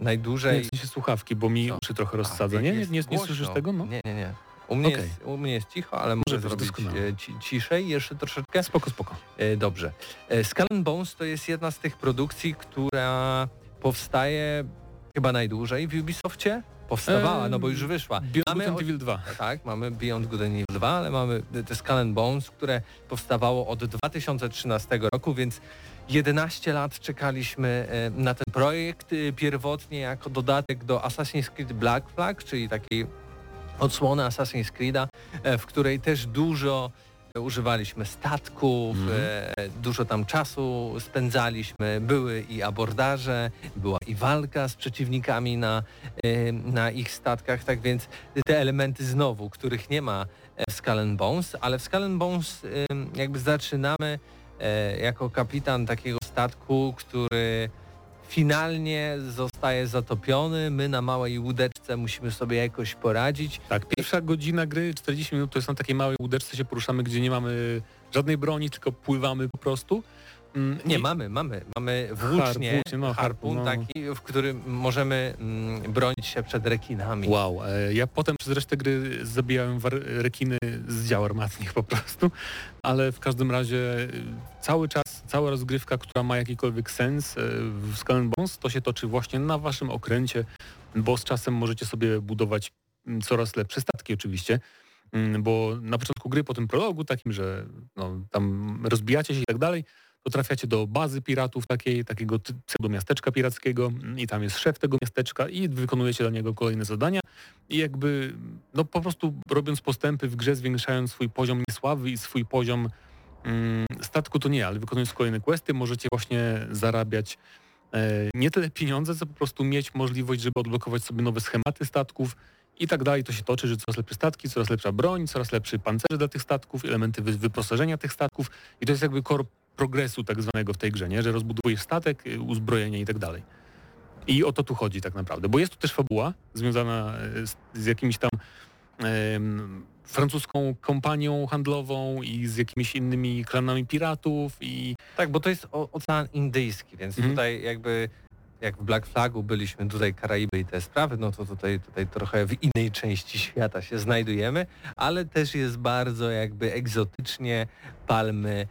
Nie,
najdłużej...
w sensie słuchawki, bo mi
Co?
uszy trochę rozsadza. Nie, nie, nie, nie słyszysz tego? No.
Nie, nie, nie. U mnie,
Okej.
jest, u mnie jest cicho, ale może zrobić e, ci, ciszej jeszcze troszeczkę.
Spoko, spoko.
E, Dobrze. E, Skull Bones to jest jedna z tych produkcji, która powstaje chyba najdłużej w Ubisoftie. Powstawała, no bo już wyszła.
Beyond
Mamy
Good and Evil 2.
tak, mamy Beyond Good and Evil 2, ale mamy te Skull and Bones, które powstawało od 2013 roku, więc 11 lat czekaliśmy na ten projekt e, pierwotnie jako dodatek do Assassin's Creed Black Flag, czyli takiej odsłony Assassin's Creed'a, e, w której też dużo używaliśmy statków,
Mhm.
e, dużo tam czasu spędzaliśmy, były i abordaże, była i walka z przeciwnikami na, e, na ich statkach, tak więc te elementy znowu, których nie ma e, w Skull Bones, ale w Skull Bones jakby zaczynamy jako kapitan takiego statku, który finalnie zostaje zatopiony, my na małej łódeczce musimy sobie jakoś poradzić.
Tak, pierwsza godzina gry, 40 minut, to jest na takiej małej łódeczce się poruszamy, gdzie nie mamy żadnej broni, tylko pływamy po prostu. Mm,
Nie,
i-
mamy, mamy, mamy włócznie,
włócznie, no,
harpun
harpun, no.
taki, w którym możemy mm, bronić się przed rekinami.
Wow, e, ja potem przez resztę gry zabijałem rekiny z dział armatnych po prostu, ale w każdym razie e, cały czas, cała rozgrywka, która ma jakikolwiek sens e, w Skull Bones, to się toczy właśnie na waszym okręcie, bo z czasem możecie sobie budować mm, coraz lepsze statki oczywiście, Mm, bo na początku gry po tym prologu takim, że no, tam rozbijacie się i tak dalej, to trafiacie do bazy piratów takiej, takiego ty- pseudomiasteczka pirackiego mm, i tam jest szef tego miasteczka i wykonujecie dla niego kolejne zadania i jakby no po prostu robiąc postępy w grze, zwiększając swój poziom niesławy i swój poziom mm, statku to nie, ale wykonując kolejne questy możecie właśnie zarabiać e, nie tyle pieniądze, co po prostu mieć możliwość, żeby odblokować sobie nowe schematy statków i tak dalej. To się toczy, że coraz lepsze statki, coraz lepsza broń, coraz lepszy pancerze dla tych statków, elementy wy- wyposażenia tych statków i to jest jakby core progresu tak zwanego w tej grze, nie? że rozbudowujesz statek, y, uzbrojenie i tak dalej. I o to tu chodzi tak naprawdę, bo jest tu też fabuła związana e, z, z jakimiś tam em, francuską kompanią handlową i z jakimiś innymi klanami piratów i
Tak, bo to jest o, Ocean Indyjski, więc
Mhm.
tutaj jakby jak w Black Flagu byliśmy tutaj Karaiby i te sprawy, no to tutaj, tutaj trochę w innej części świata się znajdujemy, ale też jest bardzo jakby egzotycznie, palmy,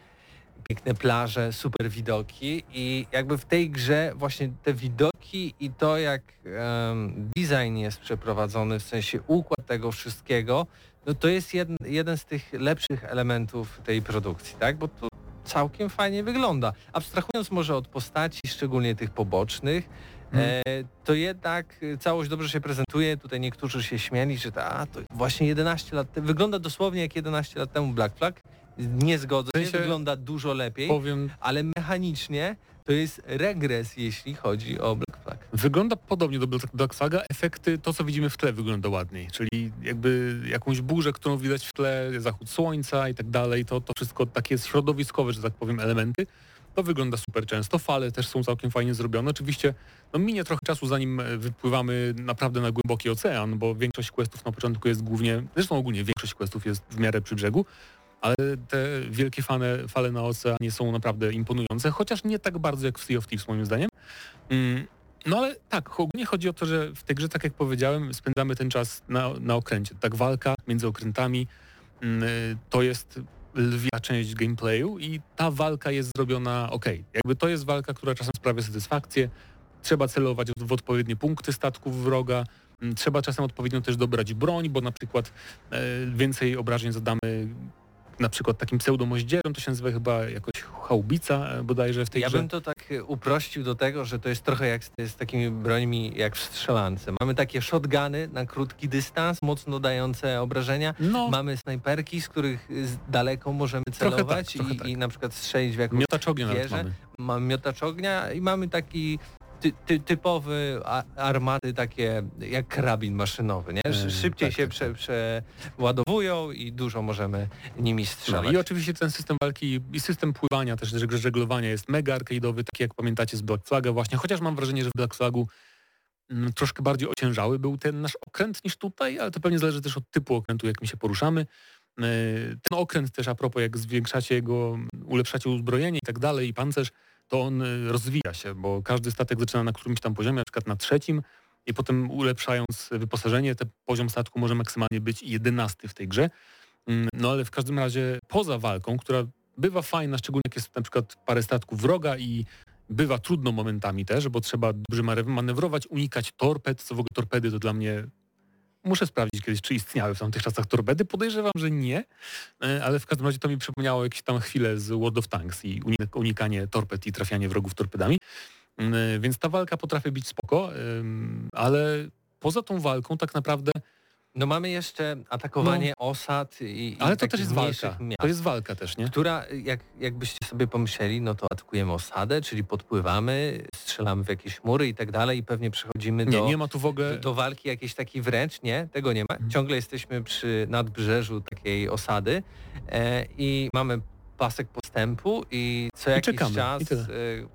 piękne plaże, super widoki i jakby w tej grze właśnie te widoki i to jak em, design jest przeprowadzony, w sensie układ tego wszystkiego, no to jest jeden, jeden z tych lepszych elementów tej produkcji, tak? Bo to całkiem fajnie wygląda. Abstrahując może od postaci, szczególnie tych pobocznych, e, to jednak całość dobrze się prezentuje. Tutaj niektórzy się śmieli, że to, a, to właśnie 11 lat wygląda dosłownie jak 11 lat temu Black Flag. Nie zgodzę się,
sensie-
wygląda dużo lepiej,
powiem,
ale mechanicznie to jest regres, jeśli chodzi o Black Flag.
Wygląda podobnie do Black- Black Flaga. Efekty, to co widzimy w tle wygląda ładniej, czyli jakby jakąś burzę, którą widać w tle, zachód słońca i tak dalej, to, to wszystko takie środowiskowe, że tak powiem, elementy. To wygląda super często. Fale też są całkiem fajnie zrobione. Oczywiście no, minie trochę czasu, zanim e, wypływamy naprawdę na głęboki ocean, bo większość questów na początku jest głównie, zresztą ogólnie większość questów jest w miarę przy brzegu, ale te wielkie fale, fale na oceanie są naprawdę imponujące, chociaż nie tak bardzo jak w Sea of Thieves moim zdaniem. Mm, no ale tak, ogólnie chodzi o to, że w tej grze, tak jak powiedziałem, spędzamy ten czas na, na okręcie. Tak walka między okrętami mm, to jest lwia część gameplayu i ta walka jest zrobiona ok. Jakby to jest walka, która czasem sprawia satysfakcję. Trzeba celować w odpowiednie punkty statków wroga. Mm, Trzeba czasem odpowiednio też dobrać broń, bo na przykład e, więcej obrażeń zadamy na przykład takim pseudomoździerem, to się nazywa chyba jakoś chałbica e, bodajże w tej
Ja
grze.
bym to tak e, uprościł do tego, że to jest trochę jak z, z takimi brońmi jak w strzelance. Mamy takie shotguny na krótki dystans, mocno dające obrażenia.
No,
Mamy snajperki, z których z daleko możemy
tak,
celować
trochę
i,
tak.
i na przykład strzelić w jakąś
miotacz ognia mamy.
mamy miotacz ognia i mamy taki ty, ty, typowy armaty takie jak karabin maszynowy, nie?
E,
Szybciej
tak,
się
tak,
prze, przeładowują i dużo możemy nimi
No,
strzelać.
I oczywiście ten system walki i system pływania, też żeg- żeglowania jest mega arcade'owy, taki jak pamiętacie z Black Flaga właśnie, chociaż mam wrażenie, że w Black Flagu mm, troszkę bardziej ociężały był ten nasz okręt niż tutaj, ale to pewnie zależy też od typu okrętu, jakim się poruszamy. E, Ten okręt też a propos, jak zwiększacie jego, ulepszacie uzbrojenie i tak dalej i pancerz, to on e, rozwija się, bo każdy statek zaczyna na którymś tam poziomie, na przykład na trzecim i potem ulepszając wyposażenie, ten poziom statku może maksymalnie być jedenasty w tej grze. Mm, No ale w każdym razie poza walką, która bywa fajna, szczególnie jak jest na przykład parę statków wroga i bywa trudno momentami też, bo trzeba dobrze manewrować, unikać torped, co w ogóle torpedy to dla mnie... Muszę sprawdzić kiedyś, czy istniały w tamtych czasach torpedy. Podejrzewam, że nie, e, ale w każdym razie to mi przypomniało jakieś tam chwile z World of Tanks i unik- unikanie torped i trafianie wrogów torpedami. Mm, e, Więc ta walka potrafi być spoko, ale poza tą walką tak naprawdę
No mamy jeszcze atakowanie osad i, i
No. Ale to
takich
też jest walka.
miast.
To jest walka też, nie?
która, jak, jakbyście sobie pomyśleli, no to atakujemy osadę, czyli podpływamy, strzelamy w jakieś mury i tak dalej i pewnie przechodzimy
Nie,
do,
nie ma tu w ogóle...
do, do walki jakiejś takiej wręcz, nie? Tego nie ma.
Mhm.
Ciągle jesteśmy przy nadbrzeżu takiej osady e, i mamy pasek postępu i co jakiś
czekamy,
czas
i
e,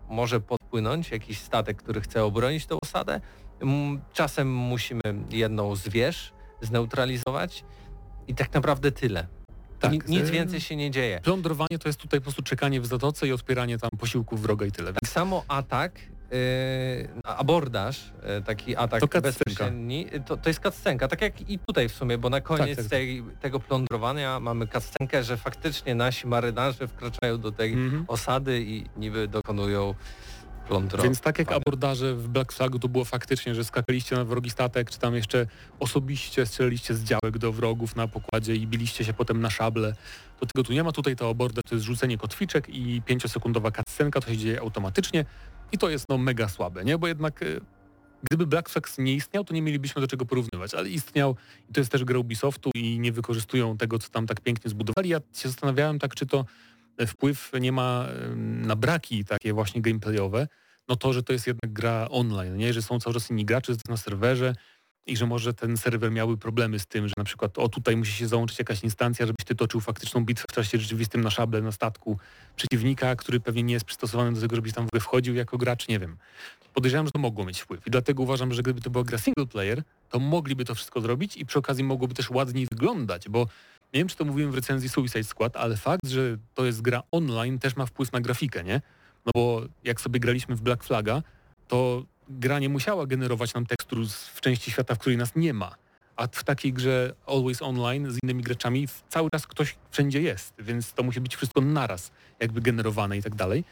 może podpłynąć jakiś statek, który chce obronić tę osadę. Czasem musimy jedną z wież zneutralizować i tak naprawdę tyle.
Tak,
Ni- nic
e,
więcej się nie dzieje.
Plądrowanie to jest tutaj po prostu czekanie w zatoce i odpieranie tam posiłków wroga i tyle.
Tak samo atak, yy, abordaż, yy, taki atak
To
bezpośredni, to, to jest cutscenka, tak jak i tutaj w sumie, bo na koniec
tak, tak.
Tej, tego plądrowania mamy cutscenkę, że faktycznie nasi marynarze wkraczają do tej
Mhm.
osady i niby dokonują
Więc tak jak abordaże w Black Flagu to było faktycznie, że skakaliście na wrogi statek, czy tam jeszcze osobiście strzeliliście z działek do wrogów na pokładzie i biliście się potem na szable, to tego tu nie ma. Tutaj ta aborda to jest rzucenie kotwiczek i pięciosekundowa cutscenka, to się dzieje automatycznie i to jest no mega słabe, nie? Bo jednak y, gdyby Black Flags nie istniał, to nie mielibyśmy do czego porównywać, ale istniał i to jest też gra Ubisoftu i nie wykorzystują tego, co tam tak pięknie zbudowali. Ja się zastanawiałem tak, czy to wpływ nie ma na braki takie właśnie gameplayowe, no to, że to jest jednak gra online, nie? że są cały czas inni gracze na serwerze i że może ten serwer miały problemy z tym, że na przykład o tutaj musi się załączyć jakaś instancja, żebyś ty toczył faktyczną bitwę w czasie rzeczywistym na szable, na statku przeciwnika, który pewnie nie jest przystosowany do tego, żebyś tam w ogóle wchodził jako gracz, nie wiem. Podejrzewam, że to mogło mieć wpływ i dlatego uważam, że gdyby to była gra single player, to mogliby to wszystko zrobić i przy okazji mogłoby też ładniej wyglądać, bo nie wiem, czy to mówiłem w recenzji Suicide Squad, ale fakt, że to jest gra online też ma wpływ na grafikę, nie? No bo jak sobie graliśmy w Black Flaga, to gra nie musiała generować nam tekstur w części świata, w której nas nie ma. A w takiej grze Always Online z innymi graczami cały czas ktoś wszędzie jest, więc to musi być wszystko naraz jakby generowane i tak dalej.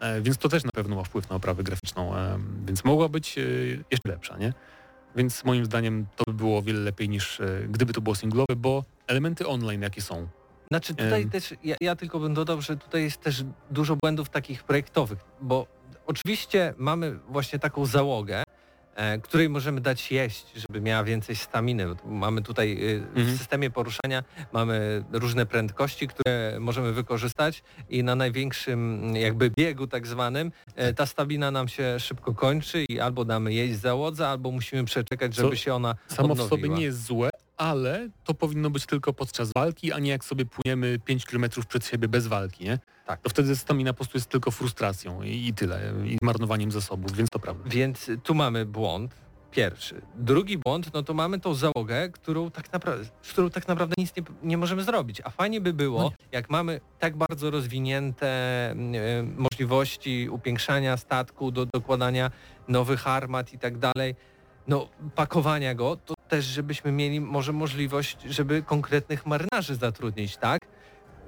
E, Więc to też na pewno ma wpływ na oprawę graficzną, e, więc mogła być e, jeszcze lepsza, nie? Więc moim zdaniem to by było o wiele lepiej niż e, gdyby to było singlowe, bo elementy online jakie są,
Znaczy tutaj
Em.
też, ja, ja tylko bym dodał, że tutaj jest też dużo błędów takich projektowych, bo oczywiście mamy właśnie taką załogę, której możemy dać jeść, żeby miała więcej staminy. Mamy tutaj y, w
Mhm.
systemie poruszania mamy różne prędkości, które możemy wykorzystać i na największym jakby biegu tak zwanym e, ta stamina nam się szybko kończy i albo damy jeść załodze, albo musimy przeczekać,
Co
żeby się ona
samo w
odnowiła.
sobie nie jest złe, ale to powinno być tylko podczas walki, a nie jak sobie płyniemy 5 km przed siebie bez walki, nie?
Tak.
To wtedy stamina po prostu jest tylko frustracją i, i tyle, i marnowaniem zasobów, więc to prawda.
Więc tu mamy błąd pierwszy. Drugi błąd, no to mamy tą załogę, którą tak naprawdę, z którą tak naprawdę nic nie, nie możemy zrobić. A fajnie by było,
No
jak mamy tak bardzo rozwinięte e, możliwości upiększania statku, do dokładania nowych armat i tak dalej, no pakowania go, to też żebyśmy mieli może możliwość, żeby konkretnych marynarzy zatrudnić, tak?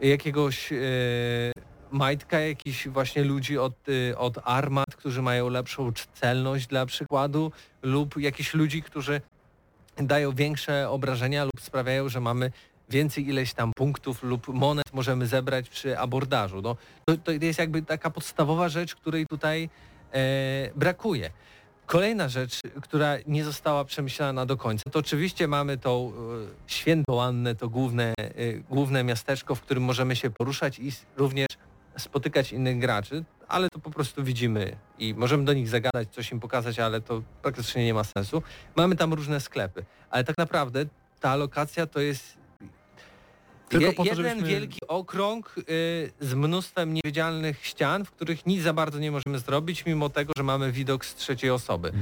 Jakiegoś e, majtka, jakichś właśnie ludzi od, y, od armat, którzy mają lepszą celność dla przykładu, lub jakichś ludzi, którzy dają większe obrażenia lub sprawiają, że mamy więcej ileś tam punktów lub monet możemy zebrać przy abordażu. No, to, to jest jakby taka podstawowa rzecz, której tutaj e, brakuje. Kolejna rzecz, która nie została przemyślana do końca, to oczywiście mamy tą e, świętą Annę, to główne, e, główne miasteczko, w którym możemy się poruszać i również spotykać innych graczy, ale to po prostu widzimy i możemy do nich zagadać, coś im pokazać, ale to praktycznie nie ma sensu. Mamy tam różne sklepy, ale tak naprawdę ta lokacja to jest
Tylko po to,
jeden
żebyśmy-
wielki okrąg y, z mnóstwem niewidzialnych ścian, w których nic za bardzo nie możemy zrobić, mimo tego, że mamy widok z trzeciej osoby.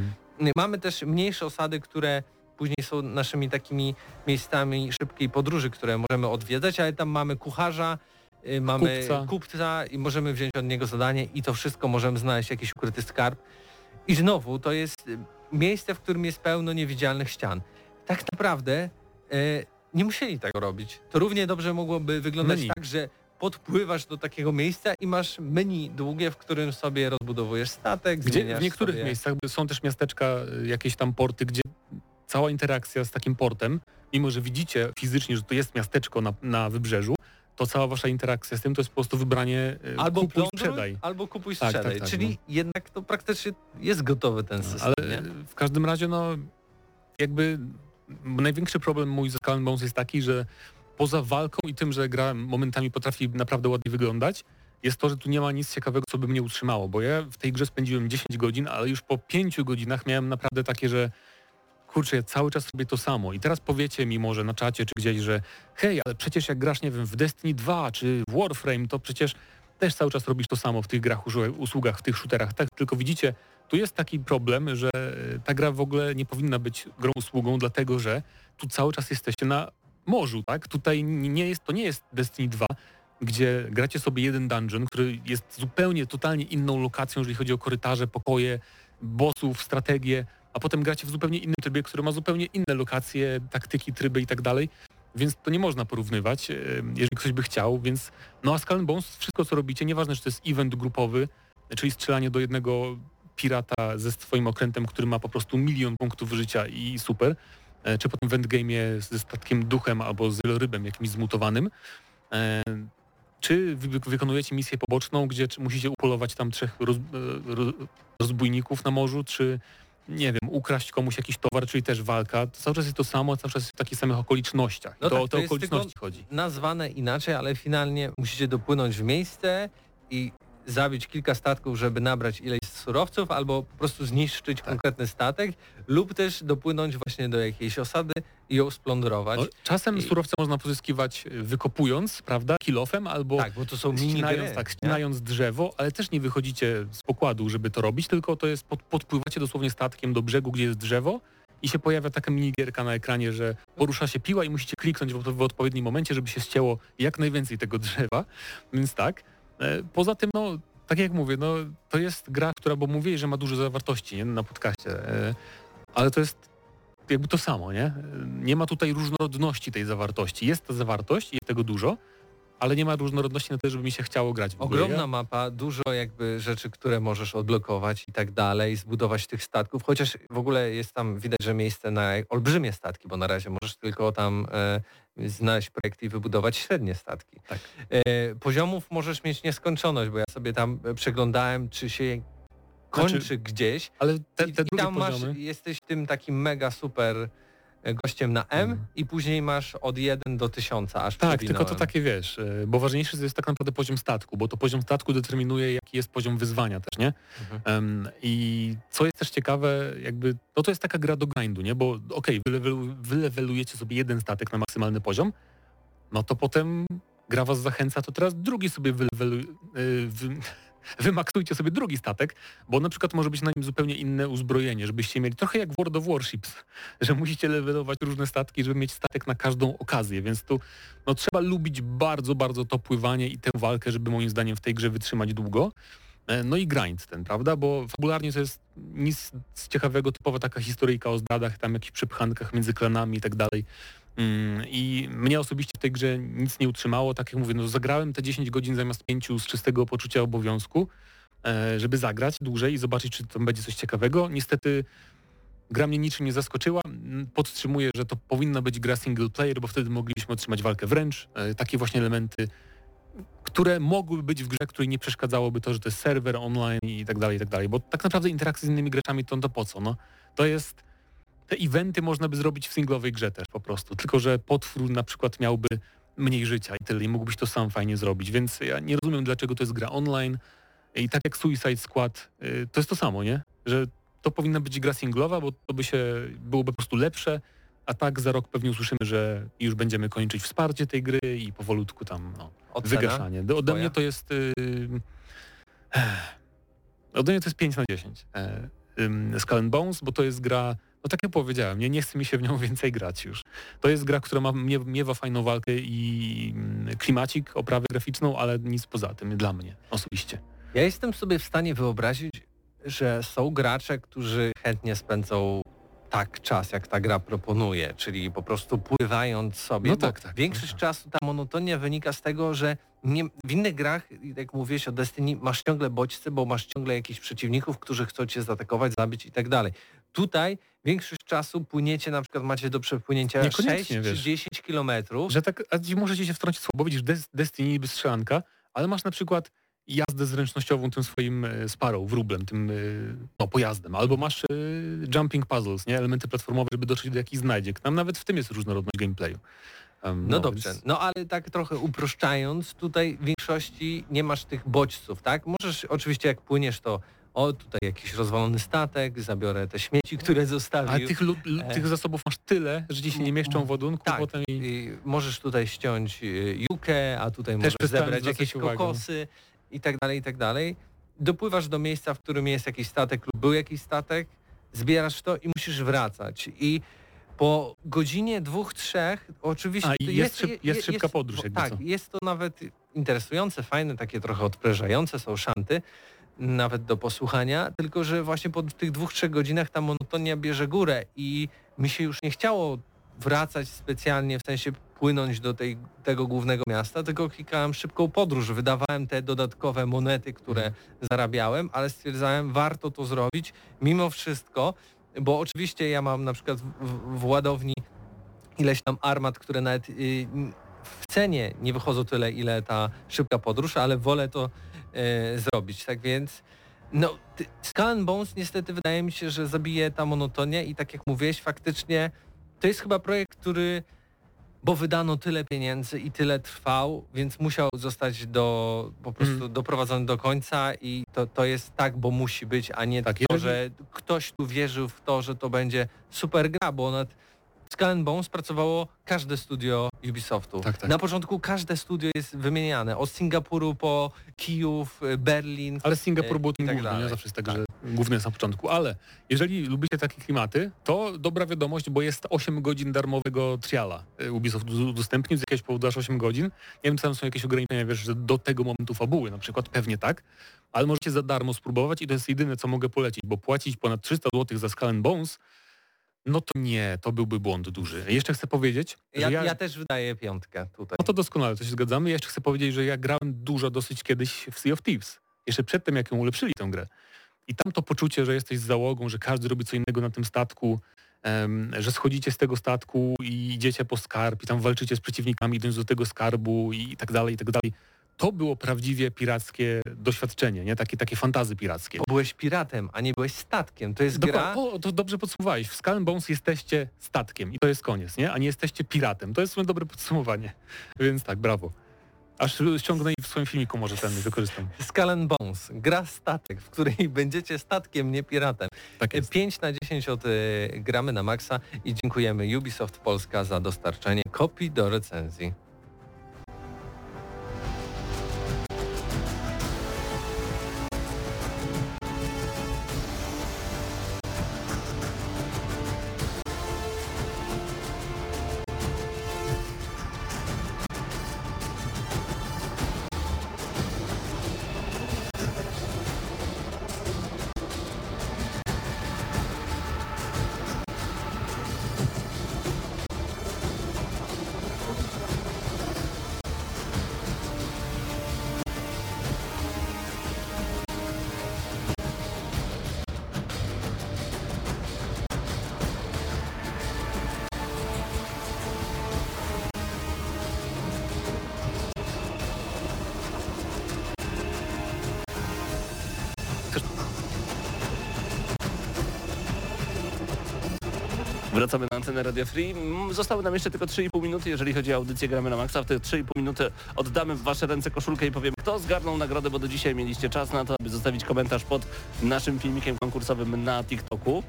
Y, Mamy też mniejsze osady, które później są naszymi takimi miejscami szybkiej podróży, które możemy odwiedzać, ale tam mamy kucharza, y, mamy
Kupca.
kupca. i możemy wziąć od niego zadanie i to wszystko możemy znaleźć jakiś ukryty skarb. I znowu to jest y, miejsce, w którym jest pełno niewidzialnych ścian. Tak naprawdę y, nie musieli tego robić. To równie dobrze mogłoby wyglądać
Menu.
tak, że podpływasz do takiego miejsca i masz menu długie, w którym sobie rozbudowujesz statek,
Gdzie w niektórych
sobie...
miejscach są też miasteczka, y, jakieś tam porty, gdzie cała interakcja z takim portem, mimo że widzicie fizycznie, że to jest miasteczko na, na wybrzeżu, to cała wasza interakcja z tym to jest po prostu wybranie y,
Albo
kupuj,
plądruj,
sprzedaj.
albo kupuj,
Tak,
sprzedaj.
tak, tak,
Czyli jednak to praktycznie jest gotowy ten system,
Ale
nie?
w każdym razie, no jakby największy problem mój z Skull Bones jest taki, że poza walką i tym, że gra momentami potrafi naprawdę ładnie wyglądać, jest to, że tu nie ma nic ciekawego, co by mnie utrzymało, bo ja w tej grze spędziłem 10 godzin, ale już po 5 godzinach miałem naprawdę takie, że kurczę, ja cały czas robię to samo i teraz powiecie mi może na czacie czy gdzieś, że hej, ale przecież jak grasz, nie wiem, w Destiny 2 czy w Warframe, to przecież też cały czas robisz to samo w tych grach, usłu- usługach, w tych shooterach, tak? Tylko widzicie, tu jest taki problem, że e, ta gra w ogóle nie powinna być grą usługą, dlatego że tu cały czas jesteście na morzu, tak? Tutaj nie jest, to nie jest Destiny 2, gdzie gracie sobie jeden dungeon, który jest zupełnie, totalnie inną lokacją, jeżeli chodzi o korytarze, pokoje, bossów, strategię, a potem gracie w zupełnie innym trybie, który ma zupełnie inne lokacje, taktyki, tryby i tak dalej. Więc to nie można porównywać, e, jeżeli ktoś by chciał, więc no a Skull Bones, wszystko co robicie, nieważne czy to jest event grupowy, czyli strzelanie do jednego pirata ze swoim okrętem, który ma po prostu milion punktów życia i super, e, czy potem w endgame'ie ze statkiem duchem albo z wielorybem jakimś zmutowanym, e, czy wy wykonujecie misję poboczną, gdzie musicie upolować tam trzech e, ro, rozbójników na morzu, czy nie wiem, ukraść komuś jakiś towar, czyli też walka, to cały czas jest to samo, cały czas jest w takich samych okolicznościach.
No
to
tak,
o
to
te
jest
okoliczności chodzi.
nazwane inaczej, ale finalnie musicie dopłynąć w miejsce i zabić kilka statków, żeby nabrać ileś surowców, albo po prostu zniszczyć
Tak.
konkretny statek, lub też dopłynąć właśnie do jakiejś osady i ją splądrować.
No, czasem
I-
surowce można pozyskiwać y, wykopując, prawda, kilofem albo
tak, bo to są
ścinając, tak, ścinając drzewo, ale też nie wychodzicie z pokładu, żeby to robić, tylko to jest, pod, podpływacie dosłownie statkiem do brzegu, gdzie jest drzewo i się pojawia taka minigierka na ekranie, że porusza się piła i musicie kliknąć w, w odpowiednim momencie, żeby się ścięło jak najwięcej tego drzewa, więc tak. E, Poza tym, no, tak jak mówię, no, to jest gra, która, bo mówię, że ma dużo zawartości nie, na podcaście, e, ale to jest jakby to samo, nie? Nie ma tutaj różnorodności tej zawartości. Jest ta zawartość, jest tego dużo, ale nie ma różnorodności na tyle, żeby mi się chciało grać.
Ogromna mapa, dużo jakby rzeczy, które możesz odblokować i tak dalej, zbudować tych statków, chociaż w ogóle jest tam, widać, że miejsce na olbrzymie statki, bo na razie możesz tylko tam e, znaleźć projekty i wybudować średnie statki.
Tak.
E, poziomów możesz mieć nieskończoność, bo ja sobie tam przeglądałem, czy się kończy
Znaczy,
gdzieś
Ale te,
i,
te
i
drugie
tam masz,
poziomy...
jesteś tym takim mega super gościem na M
Mhm.
i później masz od 1 do 1000 aż
Tak, tylko to takie wiesz, e, bo ważniejszy jest tak naprawdę poziom statku, bo to poziom statku determinuje, jaki jest poziom wyzwania też, nie?
Mhm.
Em, I co jest też ciekawe, jakby, no to jest taka gra do grindu, nie? Bo okej, wylewelu, wylewelujecie sobie jeden statek na maksymalny poziom, no to potem gra was zachęca, to teraz drugi sobie wylewelu, y, wy, wymaksujcie sobie drugi statek, bo na przykład może być na nim zupełnie inne uzbrojenie, żebyście mieli trochę jak w World of Warships, że musicie levelować różne statki, żeby mieć statek na każdą okazję, więc tu no, trzeba lubić bardzo, bardzo to pływanie i tę walkę, żeby moim zdaniem w tej grze wytrzymać długo. E, No i grind ten, prawda? Bo fabularnie to jest nic ciekawego, typowa taka historyjka o zdradach, tam jakichś przepchankach między klanami i tak dalej. Mm, I mnie osobiście w tej grze nic nie utrzymało. Tak jak mówię, no zagrałem te 10 godzin zamiast 5 z czystego poczucia obowiązku, e, żeby zagrać dłużej i zobaczyć, czy tam będzie coś ciekawego. Niestety gra mnie niczym nie zaskoczyła. Mm, Podtrzymuję, że to powinna być gra single player, bo wtedy moglibyśmy otrzymać walkę wręcz. E, Takie właśnie elementy, które mogłyby być w grze, której nie przeszkadzałoby to, że to jest serwer online i tak dalej, i tak dalej. Bo tak naprawdę interakcje z innymi graczami to, to po co? No, to jest te eventy można by zrobić w singlowej grze też po prostu, tylko że potwór na przykład miałby mniej życia i tyle i mógłbyś to sam fajnie zrobić, więc ja nie rozumiem dlaczego to jest gra online i tak jak Suicide Squad, y, to jest to samo, nie? Że to powinna być gra singlowa, bo to by się byłoby po prostu lepsze, a tak za rok pewnie usłyszymy, że już będziemy kończyć wsparcie tej gry i powolutku tam no,
Ocena?
wygaszanie. Ode
Twoja?
mnie to jest y, ode mnie to jest 5 na 10. E, ym, Skull Bones, bo to jest gra, no tak jak powiedziałem, nie, nie chce mi się w nią więcej grać już. To jest gra, która ma, mie, miewa fajną walkę i mm, klimacik, oprawę graficzną, ale nic poza tym dla mnie osobiście.
Ja jestem sobie w stanie wyobrazić, że są gracze, którzy chętnie spędzą tak czas, jak ta gra proponuje, czyli po prostu pływając sobie.
No
bo
tak, tak,
Większość
tak.
czasu ta monotonia wynika z tego, że nie, w innych grach, jak mówiłeś o Destiny, masz ciągle bodźce, bo masz ciągle jakichś przeciwników, którzy chcą cię zaatakować, zabić i tak dalej. Tutaj większość czasu płyniecie, na przykład macie do przepłynięcia 6
Niekoniecznie,
czy
wiesz.
10 kilometrów.
Że tak, a możecie się wtrącić słabo, widzisz Des- Destiny niby strzelanka, ale masz na przykład jazdę zręcznościową tym swoim e, Sparrow, wróblem, tym e, no, pojazdem, albo masz e, jumping puzzles, nie? elementy platformowe, żeby dotrzeć do jakichś znajdziek. Tam nawet w tym jest różnorodność gameplayu. Um,
No dobrze,
więc-
no ale tak trochę uproszczając, tutaj w większości nie masz tych bodźców, tak? Możesz oczywiście jak płyniesz to o tutaj jakiś rozwalony statek, zabiorę te śmieci, które zostawił.
Ale tych,
E.
tych zasobów masz tyle, że ci się nie mieszczą w ładunku,
tak,
potem i...
i możesz tutaj ściąć y, jukę, a tutaj możesz
przestałem
zebrać jakieś
uwagę.
kokosy i tak dalej, i tak dalej. Dopływasz do miejsca, w którym jest jakiś statek lub był jakiś statek, zbierasz to i musisz wracać. I po godzinie, dwóch, trzech, oczywiście...
A,
to
jest szyb- jest szybka podróż, jakby
Tak,
co.
jest to nawet interesujące, fajne, takie trochę odprężające są szanty, nawet do posłuchania, tylko że właśnie po tych dwóch, trzech godzinach ta monotonia bierze górę i mi się już nie chciało wracać specjalnie, w sensie płynąć do tej, tego głównego miasta, tylko klikałem szybką podróż, wydawałem te dodatkowe monety, które zarabiałem, ale stwierdzałem, warto to zrobić mimo wszystko, bo oczywiście ja mam na przykład w, w, ładowni ileś tam armat, które nawet y, w cenie nie wychodzą tyle, ile ta szybka podróż, ale wolę to zrobić. Tak więc no, Skull Bones niestety wydaje mi się, że zabije ta monotonia i tak jak mówiłeś, faktycznie to jest chyba projekt, który bo wydano tyle pieniędzy i tyle trwał, więc musiał zostać do, po prostu
Mm.
doprowadzony do końca i to, to jest tak, bo musi być, a nie
Tak,
to,
jeżeli-
że ktoś tu wierzył w to, że to będzie super gra, bo nad And Bones pracowało każde studio Ubisoftu.
Tak, tak.
Na początku każde studio jest wymieniane, od Singapuru po Kijów, Berlin.
Ale Singapur był tym
tak
głównym, nie? Zawsze jest tak,
Tak.
że główny jest na początku. Ale jeżeli lubicie takie klimaty, to dobra wiadomość, bo jest 8 godzin darmowego triala. E, Ubisoft ud- udostępnił, z jakiegoś powodu aż 8 godzin. Nie wiem, czy tam są jakieś ograniczenia, wiesz, że do tego momentu fabuły na przykład, pewnie tak, ale możecie za darmo spróbować i to jest jedyne, co mogę polecić, bo płacić ponad 300 zł za Skull and Bones, no to nie, to byłby błąd duży. Jeszcze chcę powiedzieć,
Ja,
że
ja też wydaję piątkę tutaj.
no to doskonale, to się zgadzamy. Ja jeszcze chcę powiedzieć, że ja grałem dużo dosyć kiedyś w Sea of Thieves. Jeszcze przed tym, jak ją ulepszyli tę grę. I tam to poczucie, że jesteś z załogą, że każdy robi co innego na tym statku, em, że schodzicie z tego statku i idziecie po skarb i tam walczycie z przeciwnikami, idąc do tego skarbu i tak dalej, i tak dalej. To było prawdziwie pirackie doświadczenie, nie? Takie, takie fantazy pirackie.
Bo byłeś piratem, a nie byłeś statkiem. To jest gra...
Dokładnie, o, to dobrze podsumowałeś. W Skull Bones jesteście statkiem i to jest koniec, nie? A nie jesteście piratem. To jest dobre podsumowanie. Więc tak, brawo. Aż ściągnę i w swoim filmiku może ten wykorzystam.
Skull and Bones. Gra statek, w której będziecie statkiem, nie piratem.
Tak jest.
5 na 10 od y, gramy na maksa i dziękujemy Ubisoft Polska za dostarczenie kopii do recenzji.
Wracamy na antenę Radio Free. Zostały nam jeszcze tylko 3,5 minuty, jeżeli chodzi o audycję Gramy na Maxa. W te 3,5 minuty oddamy w Wasze ręce koszulkę i powiem, kto zgarnął nagrodę, bo do dzisiaj mieliście czas na to, aby zostawić komentarz pod naszym filmikiem konkursowym na TikToku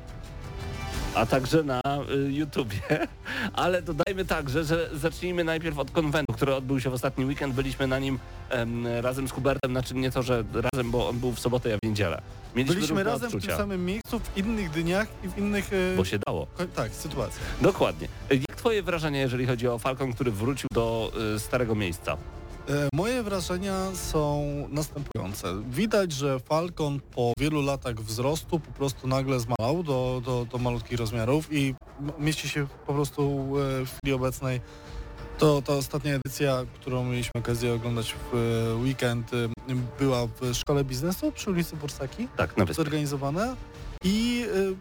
a także na y, YouTubie. Ale dodajmy także, że zacznijmy najpierw od konwentu, który odbył się w ostatni weekend. Byliśmy na nim em, razem z Hubertem, znaczy nie to, że razem, bo on był w sobotę, ja w niedzielę. Mieliśmy
Byliśmy razem w
odczucia,
tym samym miejscu, w innych dniach i w innych... e,
bo się dało.
Tak, sytuacjach.
Dokładnie. Jak twoje wrażenie, jeżeli chodzi o Falcon, który wrócił do y, starego miejsca?
E, Moje wrażenia są następujące. Widać, że Falcon po wielu latach wzrostu po prostu nagle zmalał do, do, do malutkich rozmiarów i mieści się po prostu e, w chwili obecnej to ta ostatnia edycja, którą mieliśmy okazję oglądać w e, weekend, e, była w Szkole Biznesu przy ulicy Borsaki
Tak, na wyspie.
zorganizowane i y,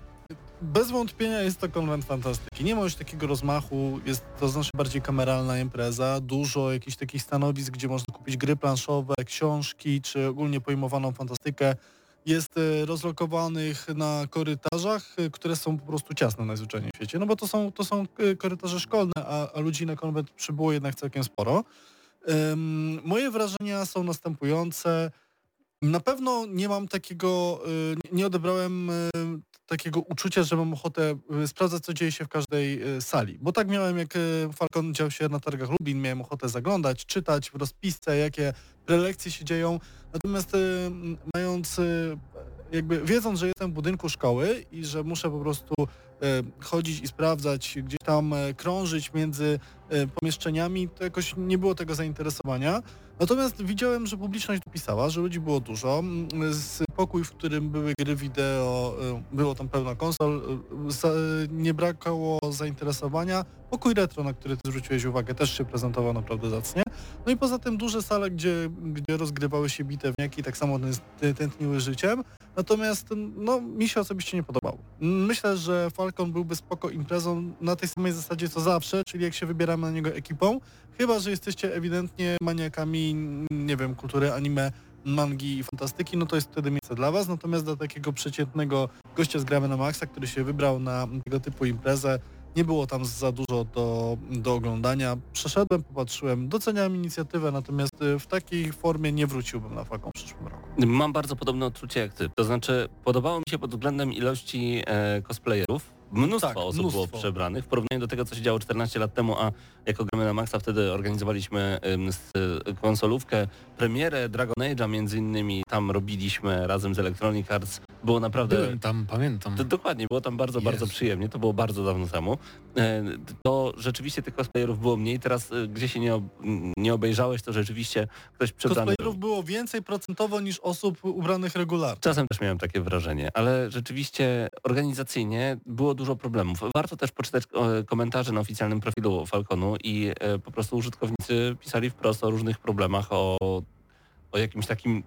bez wątpienia jest to konwent fantastyki. Nie ma już takiego rozmachu, jest to znacznie bardziej kameralna impreza, dużo jakichś takich stanowisk, gdzie można kupić gry planszowe, książki, czy ogólnie pojmowaną fantastykę. Jest y, rozlokowanych na korytarzach, y, które są po prostu ciasne najzwyczajniej w świecie, no bo to są, to są y, korytarze szkolne, a, a ludzi na konwent przybyło jednak całkiem sporo. Ym, moje wrażenia są następujące. Na pewno nie mam takiego, nie- odebrałem takiego uczucia, że mam ochotę y, sprawdzać, co dzieje się w każdej y, sali. Bo tak miałem, jak y, Falcon dział się na targach Lublin, miałem ochotę zaglądać, czytać w rozpisce, jakie prelekcje się dzieją. Natomiast mając, jakby wiedząc, że jestem w budynku szkoły i że muszę po prostu y, chodzić i sprawdzać, gdzieś tam y, krążyć między y, pomieszczeniami, to jakoś nie było tego zainteresowania. Natomiast widziałem, że publiczność dopisała, że ludzi było dużo. Pokój, w którym były gry wideo, było tam pełno konsol, nie brakowało zainteresowania. Pokój retro, na który ty zwróciłeś uwagę, też się prezentował naprawdę zacnie. No i poza tym duże sale, gdzie, gdzie rozgrywały się bitewniaki, tak samo tę- tętniły życiem. Natomiast no, mi się osobiście nie podobało. Myślę, że Falcon byłby spoko imprezą na tej samej zasadzie co zawsze, czyli jak się wybieramy na niego ekipą, chyba, że jesteście ewidentnie maniakami, nie wiem, kultury anime, mangi i fantastyki, no to jest wtedy miejsce dla was, natomiast dla takiego przeciętnego gościa z gramy na maksa, który się wybrał na tego typu imprezę, nie było tam za dużo do, do oglądania. Przeszedłem, popatrzyłem, doceniałem inicjatywę, natomiast y, w takiej formie nie wróciłbym na Falcon w przyszłym roku.
Mam bardzo podobne odczucie jak ty. To znaczy, podobało mi się pod względem ilości e, cosplayerów. Mnóstwo
Tak,
osób
mnóstwo.
było przebranych w porównaniu do tego, co się działo 14 lat temu, a jako gramy na Maxa wtedy organizowaliśmy y, konsolówkę, premierę Dragon Age'a między innymi. Tam robiliśmy razem z Electronic Arts. Było naprawdę...
Byłem tam, pamiętam.
To, dokładnie, było tam bardzo, bardzo
Jezu.
przyjemnie, to było bardzo dawno temu. E, To rzeczywiście tych cosplayerów było mniej, teraz e, gdzie się nie, ob, nie obejrzałeś, to rzeczywiście ktoś przebrany.
Cosplayerów było więcej procentowo niż osób ubranych regularnie.
Czasem też miałem takie wrażenie, ale rzeczywiście organizacyjnie było dużo problemów. Warto też poczytać e, komentarze na oficjalnym profilu Falconu i e, po prostu użytkownicy pisali wprost o różnych problemach, o, o jakimś takim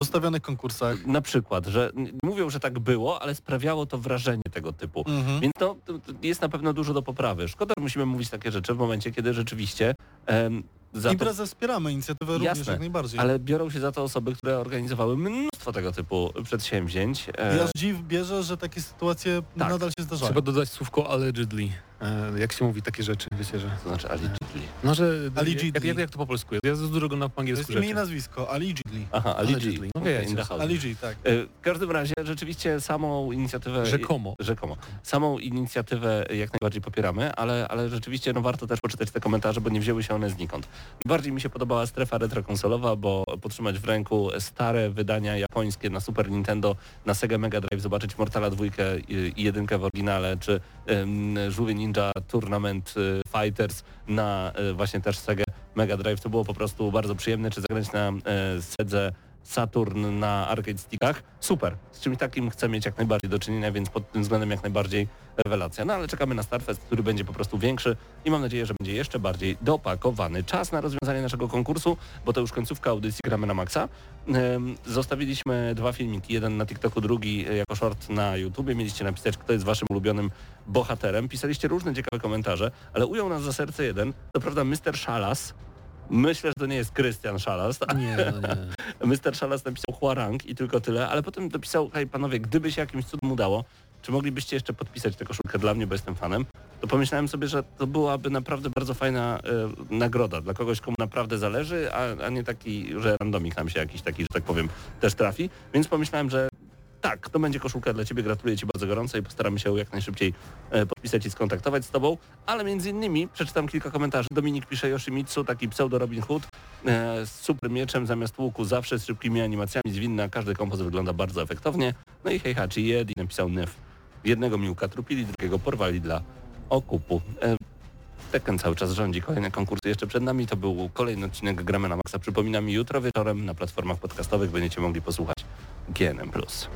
ustawionych konkursach.
na przykład, że mówią, że tak było, ale sprawiało to wrażenie tego typu.
Mhm.
Więc to jest na pewno dużo do poprawy. Szkoda, że musimy mówić takie rzeczy w momencie, kiedy rzeczywiście em, za to,
Imprezę wspieramy, inicjatywę również
Jasne,
jak najbardziej.
ale biorą się za to osoby, które organizowały mnóstwo tego typu przedsięwzięć. E,
aż dziw bierze, że takie sytuacje
Tak.
nadal się zdarzają.
Trzeba dodać słówko allegedly. E, jak się mówi takie rzeczy, wiecie, że...
to znaczy allegedly.
No, że...
Allegedly.
Jak, jak, jak to po polsku jest? Ja za dużo na po
To
angielsku
jest imię i nazwisko, allegedly.
Aha,
Allegedly.
allegedly.
No
Okay,
wiecie.
house.
Allegedly, tak.
E, W każdym razie rzeczywiście samą inicjatywę...
Rzekomo.
Rzekomo. Samą inicjatywę jak najbardziej popieramy, ale, ale rzeczywiście no, warto też poczytać te komentarze, bo nie wzięły się one znikąd. Bardziej mi się podobała strefa retrokonsolowa, bo podtrzymać w ręku stare wydania japońskie na Super Nintendo, na Sega Mega Drive, zobaczyć Mortala 2 i, i jedynkę w oryginale, czy Żółwie Ninja Tournament y, Fighters na y, właśnie też Sega Mega Drive. To było po prostu bardzo przyjemne, czy zagrać na y, Sedze Saturn na arcade stickach. Super. Z czymś takim chcę mieć jak najbardziej do czynienia, więc pod tym względem jak najbardziej rewelacja. No ale czekamy na Starfest, który będzie po prostu większy i mam nadzieję, że będzie jeszcze bardziej dopakowany. Czas na rozwiązanie naszego konkursu, bo to już końcówka audycji Gramy na Maxa. Zostawiliśmy dwa filmiki, jeden na TikToku, drugi jako short na YouTubie. Mieliście napisać, kto jest waszym ulubionym bohaterem. Pisaliście różne ciekawe komentarze, ale ujął nas za serce jeden, to prawda Mr. Szalas. Myślę, że to nie jest Krystian Szalas,
Nie, no nie.
Mr. Szalas napisał Huarang i tylko tyle, ale potem dopisał, hej panowie, gdyby się jakimś cudem udało, czy moglibyście jeszcze podpisać tę koszulkę dla mnie, bo jestem fanem, to pomyślałem sobie, że to byłaby naprawdę bardzo fajna e, nagroda dla kogoś, komu naprawdę zależy, a, a nie taki, że randomik nam się jakiś taki, że tak powiem, też trafi. Więc pomyślałem, że tak, to będzie koszulka dla Ciebie, gratuluję Ci bardzo gorąco i postaramy się jak najszybciej e, podpisać i skontaktować z Tobą, ale między innymi przeczytam kilka komentarzy. Dominik pisze Yoshimitsu, taki pseudo Robin Hood, e, z super mieczem zamiast łuku, zawsze z szybkimi animacjami, zwinna, każdy kompoz wygląda bardzo efektownie. No i Heihachi Jedi napisał Nef. Jednego miłka trupili, drugiego porwali dla okupu. E, Tekken cały czas rządzi, kolejne konkursy jeszcze przed nami. To był kolejny odcinek Gramy na Maxa. Przypominam, jutro wieczorem na platformach podcastowych będziecie mogli posłuchać GNM+.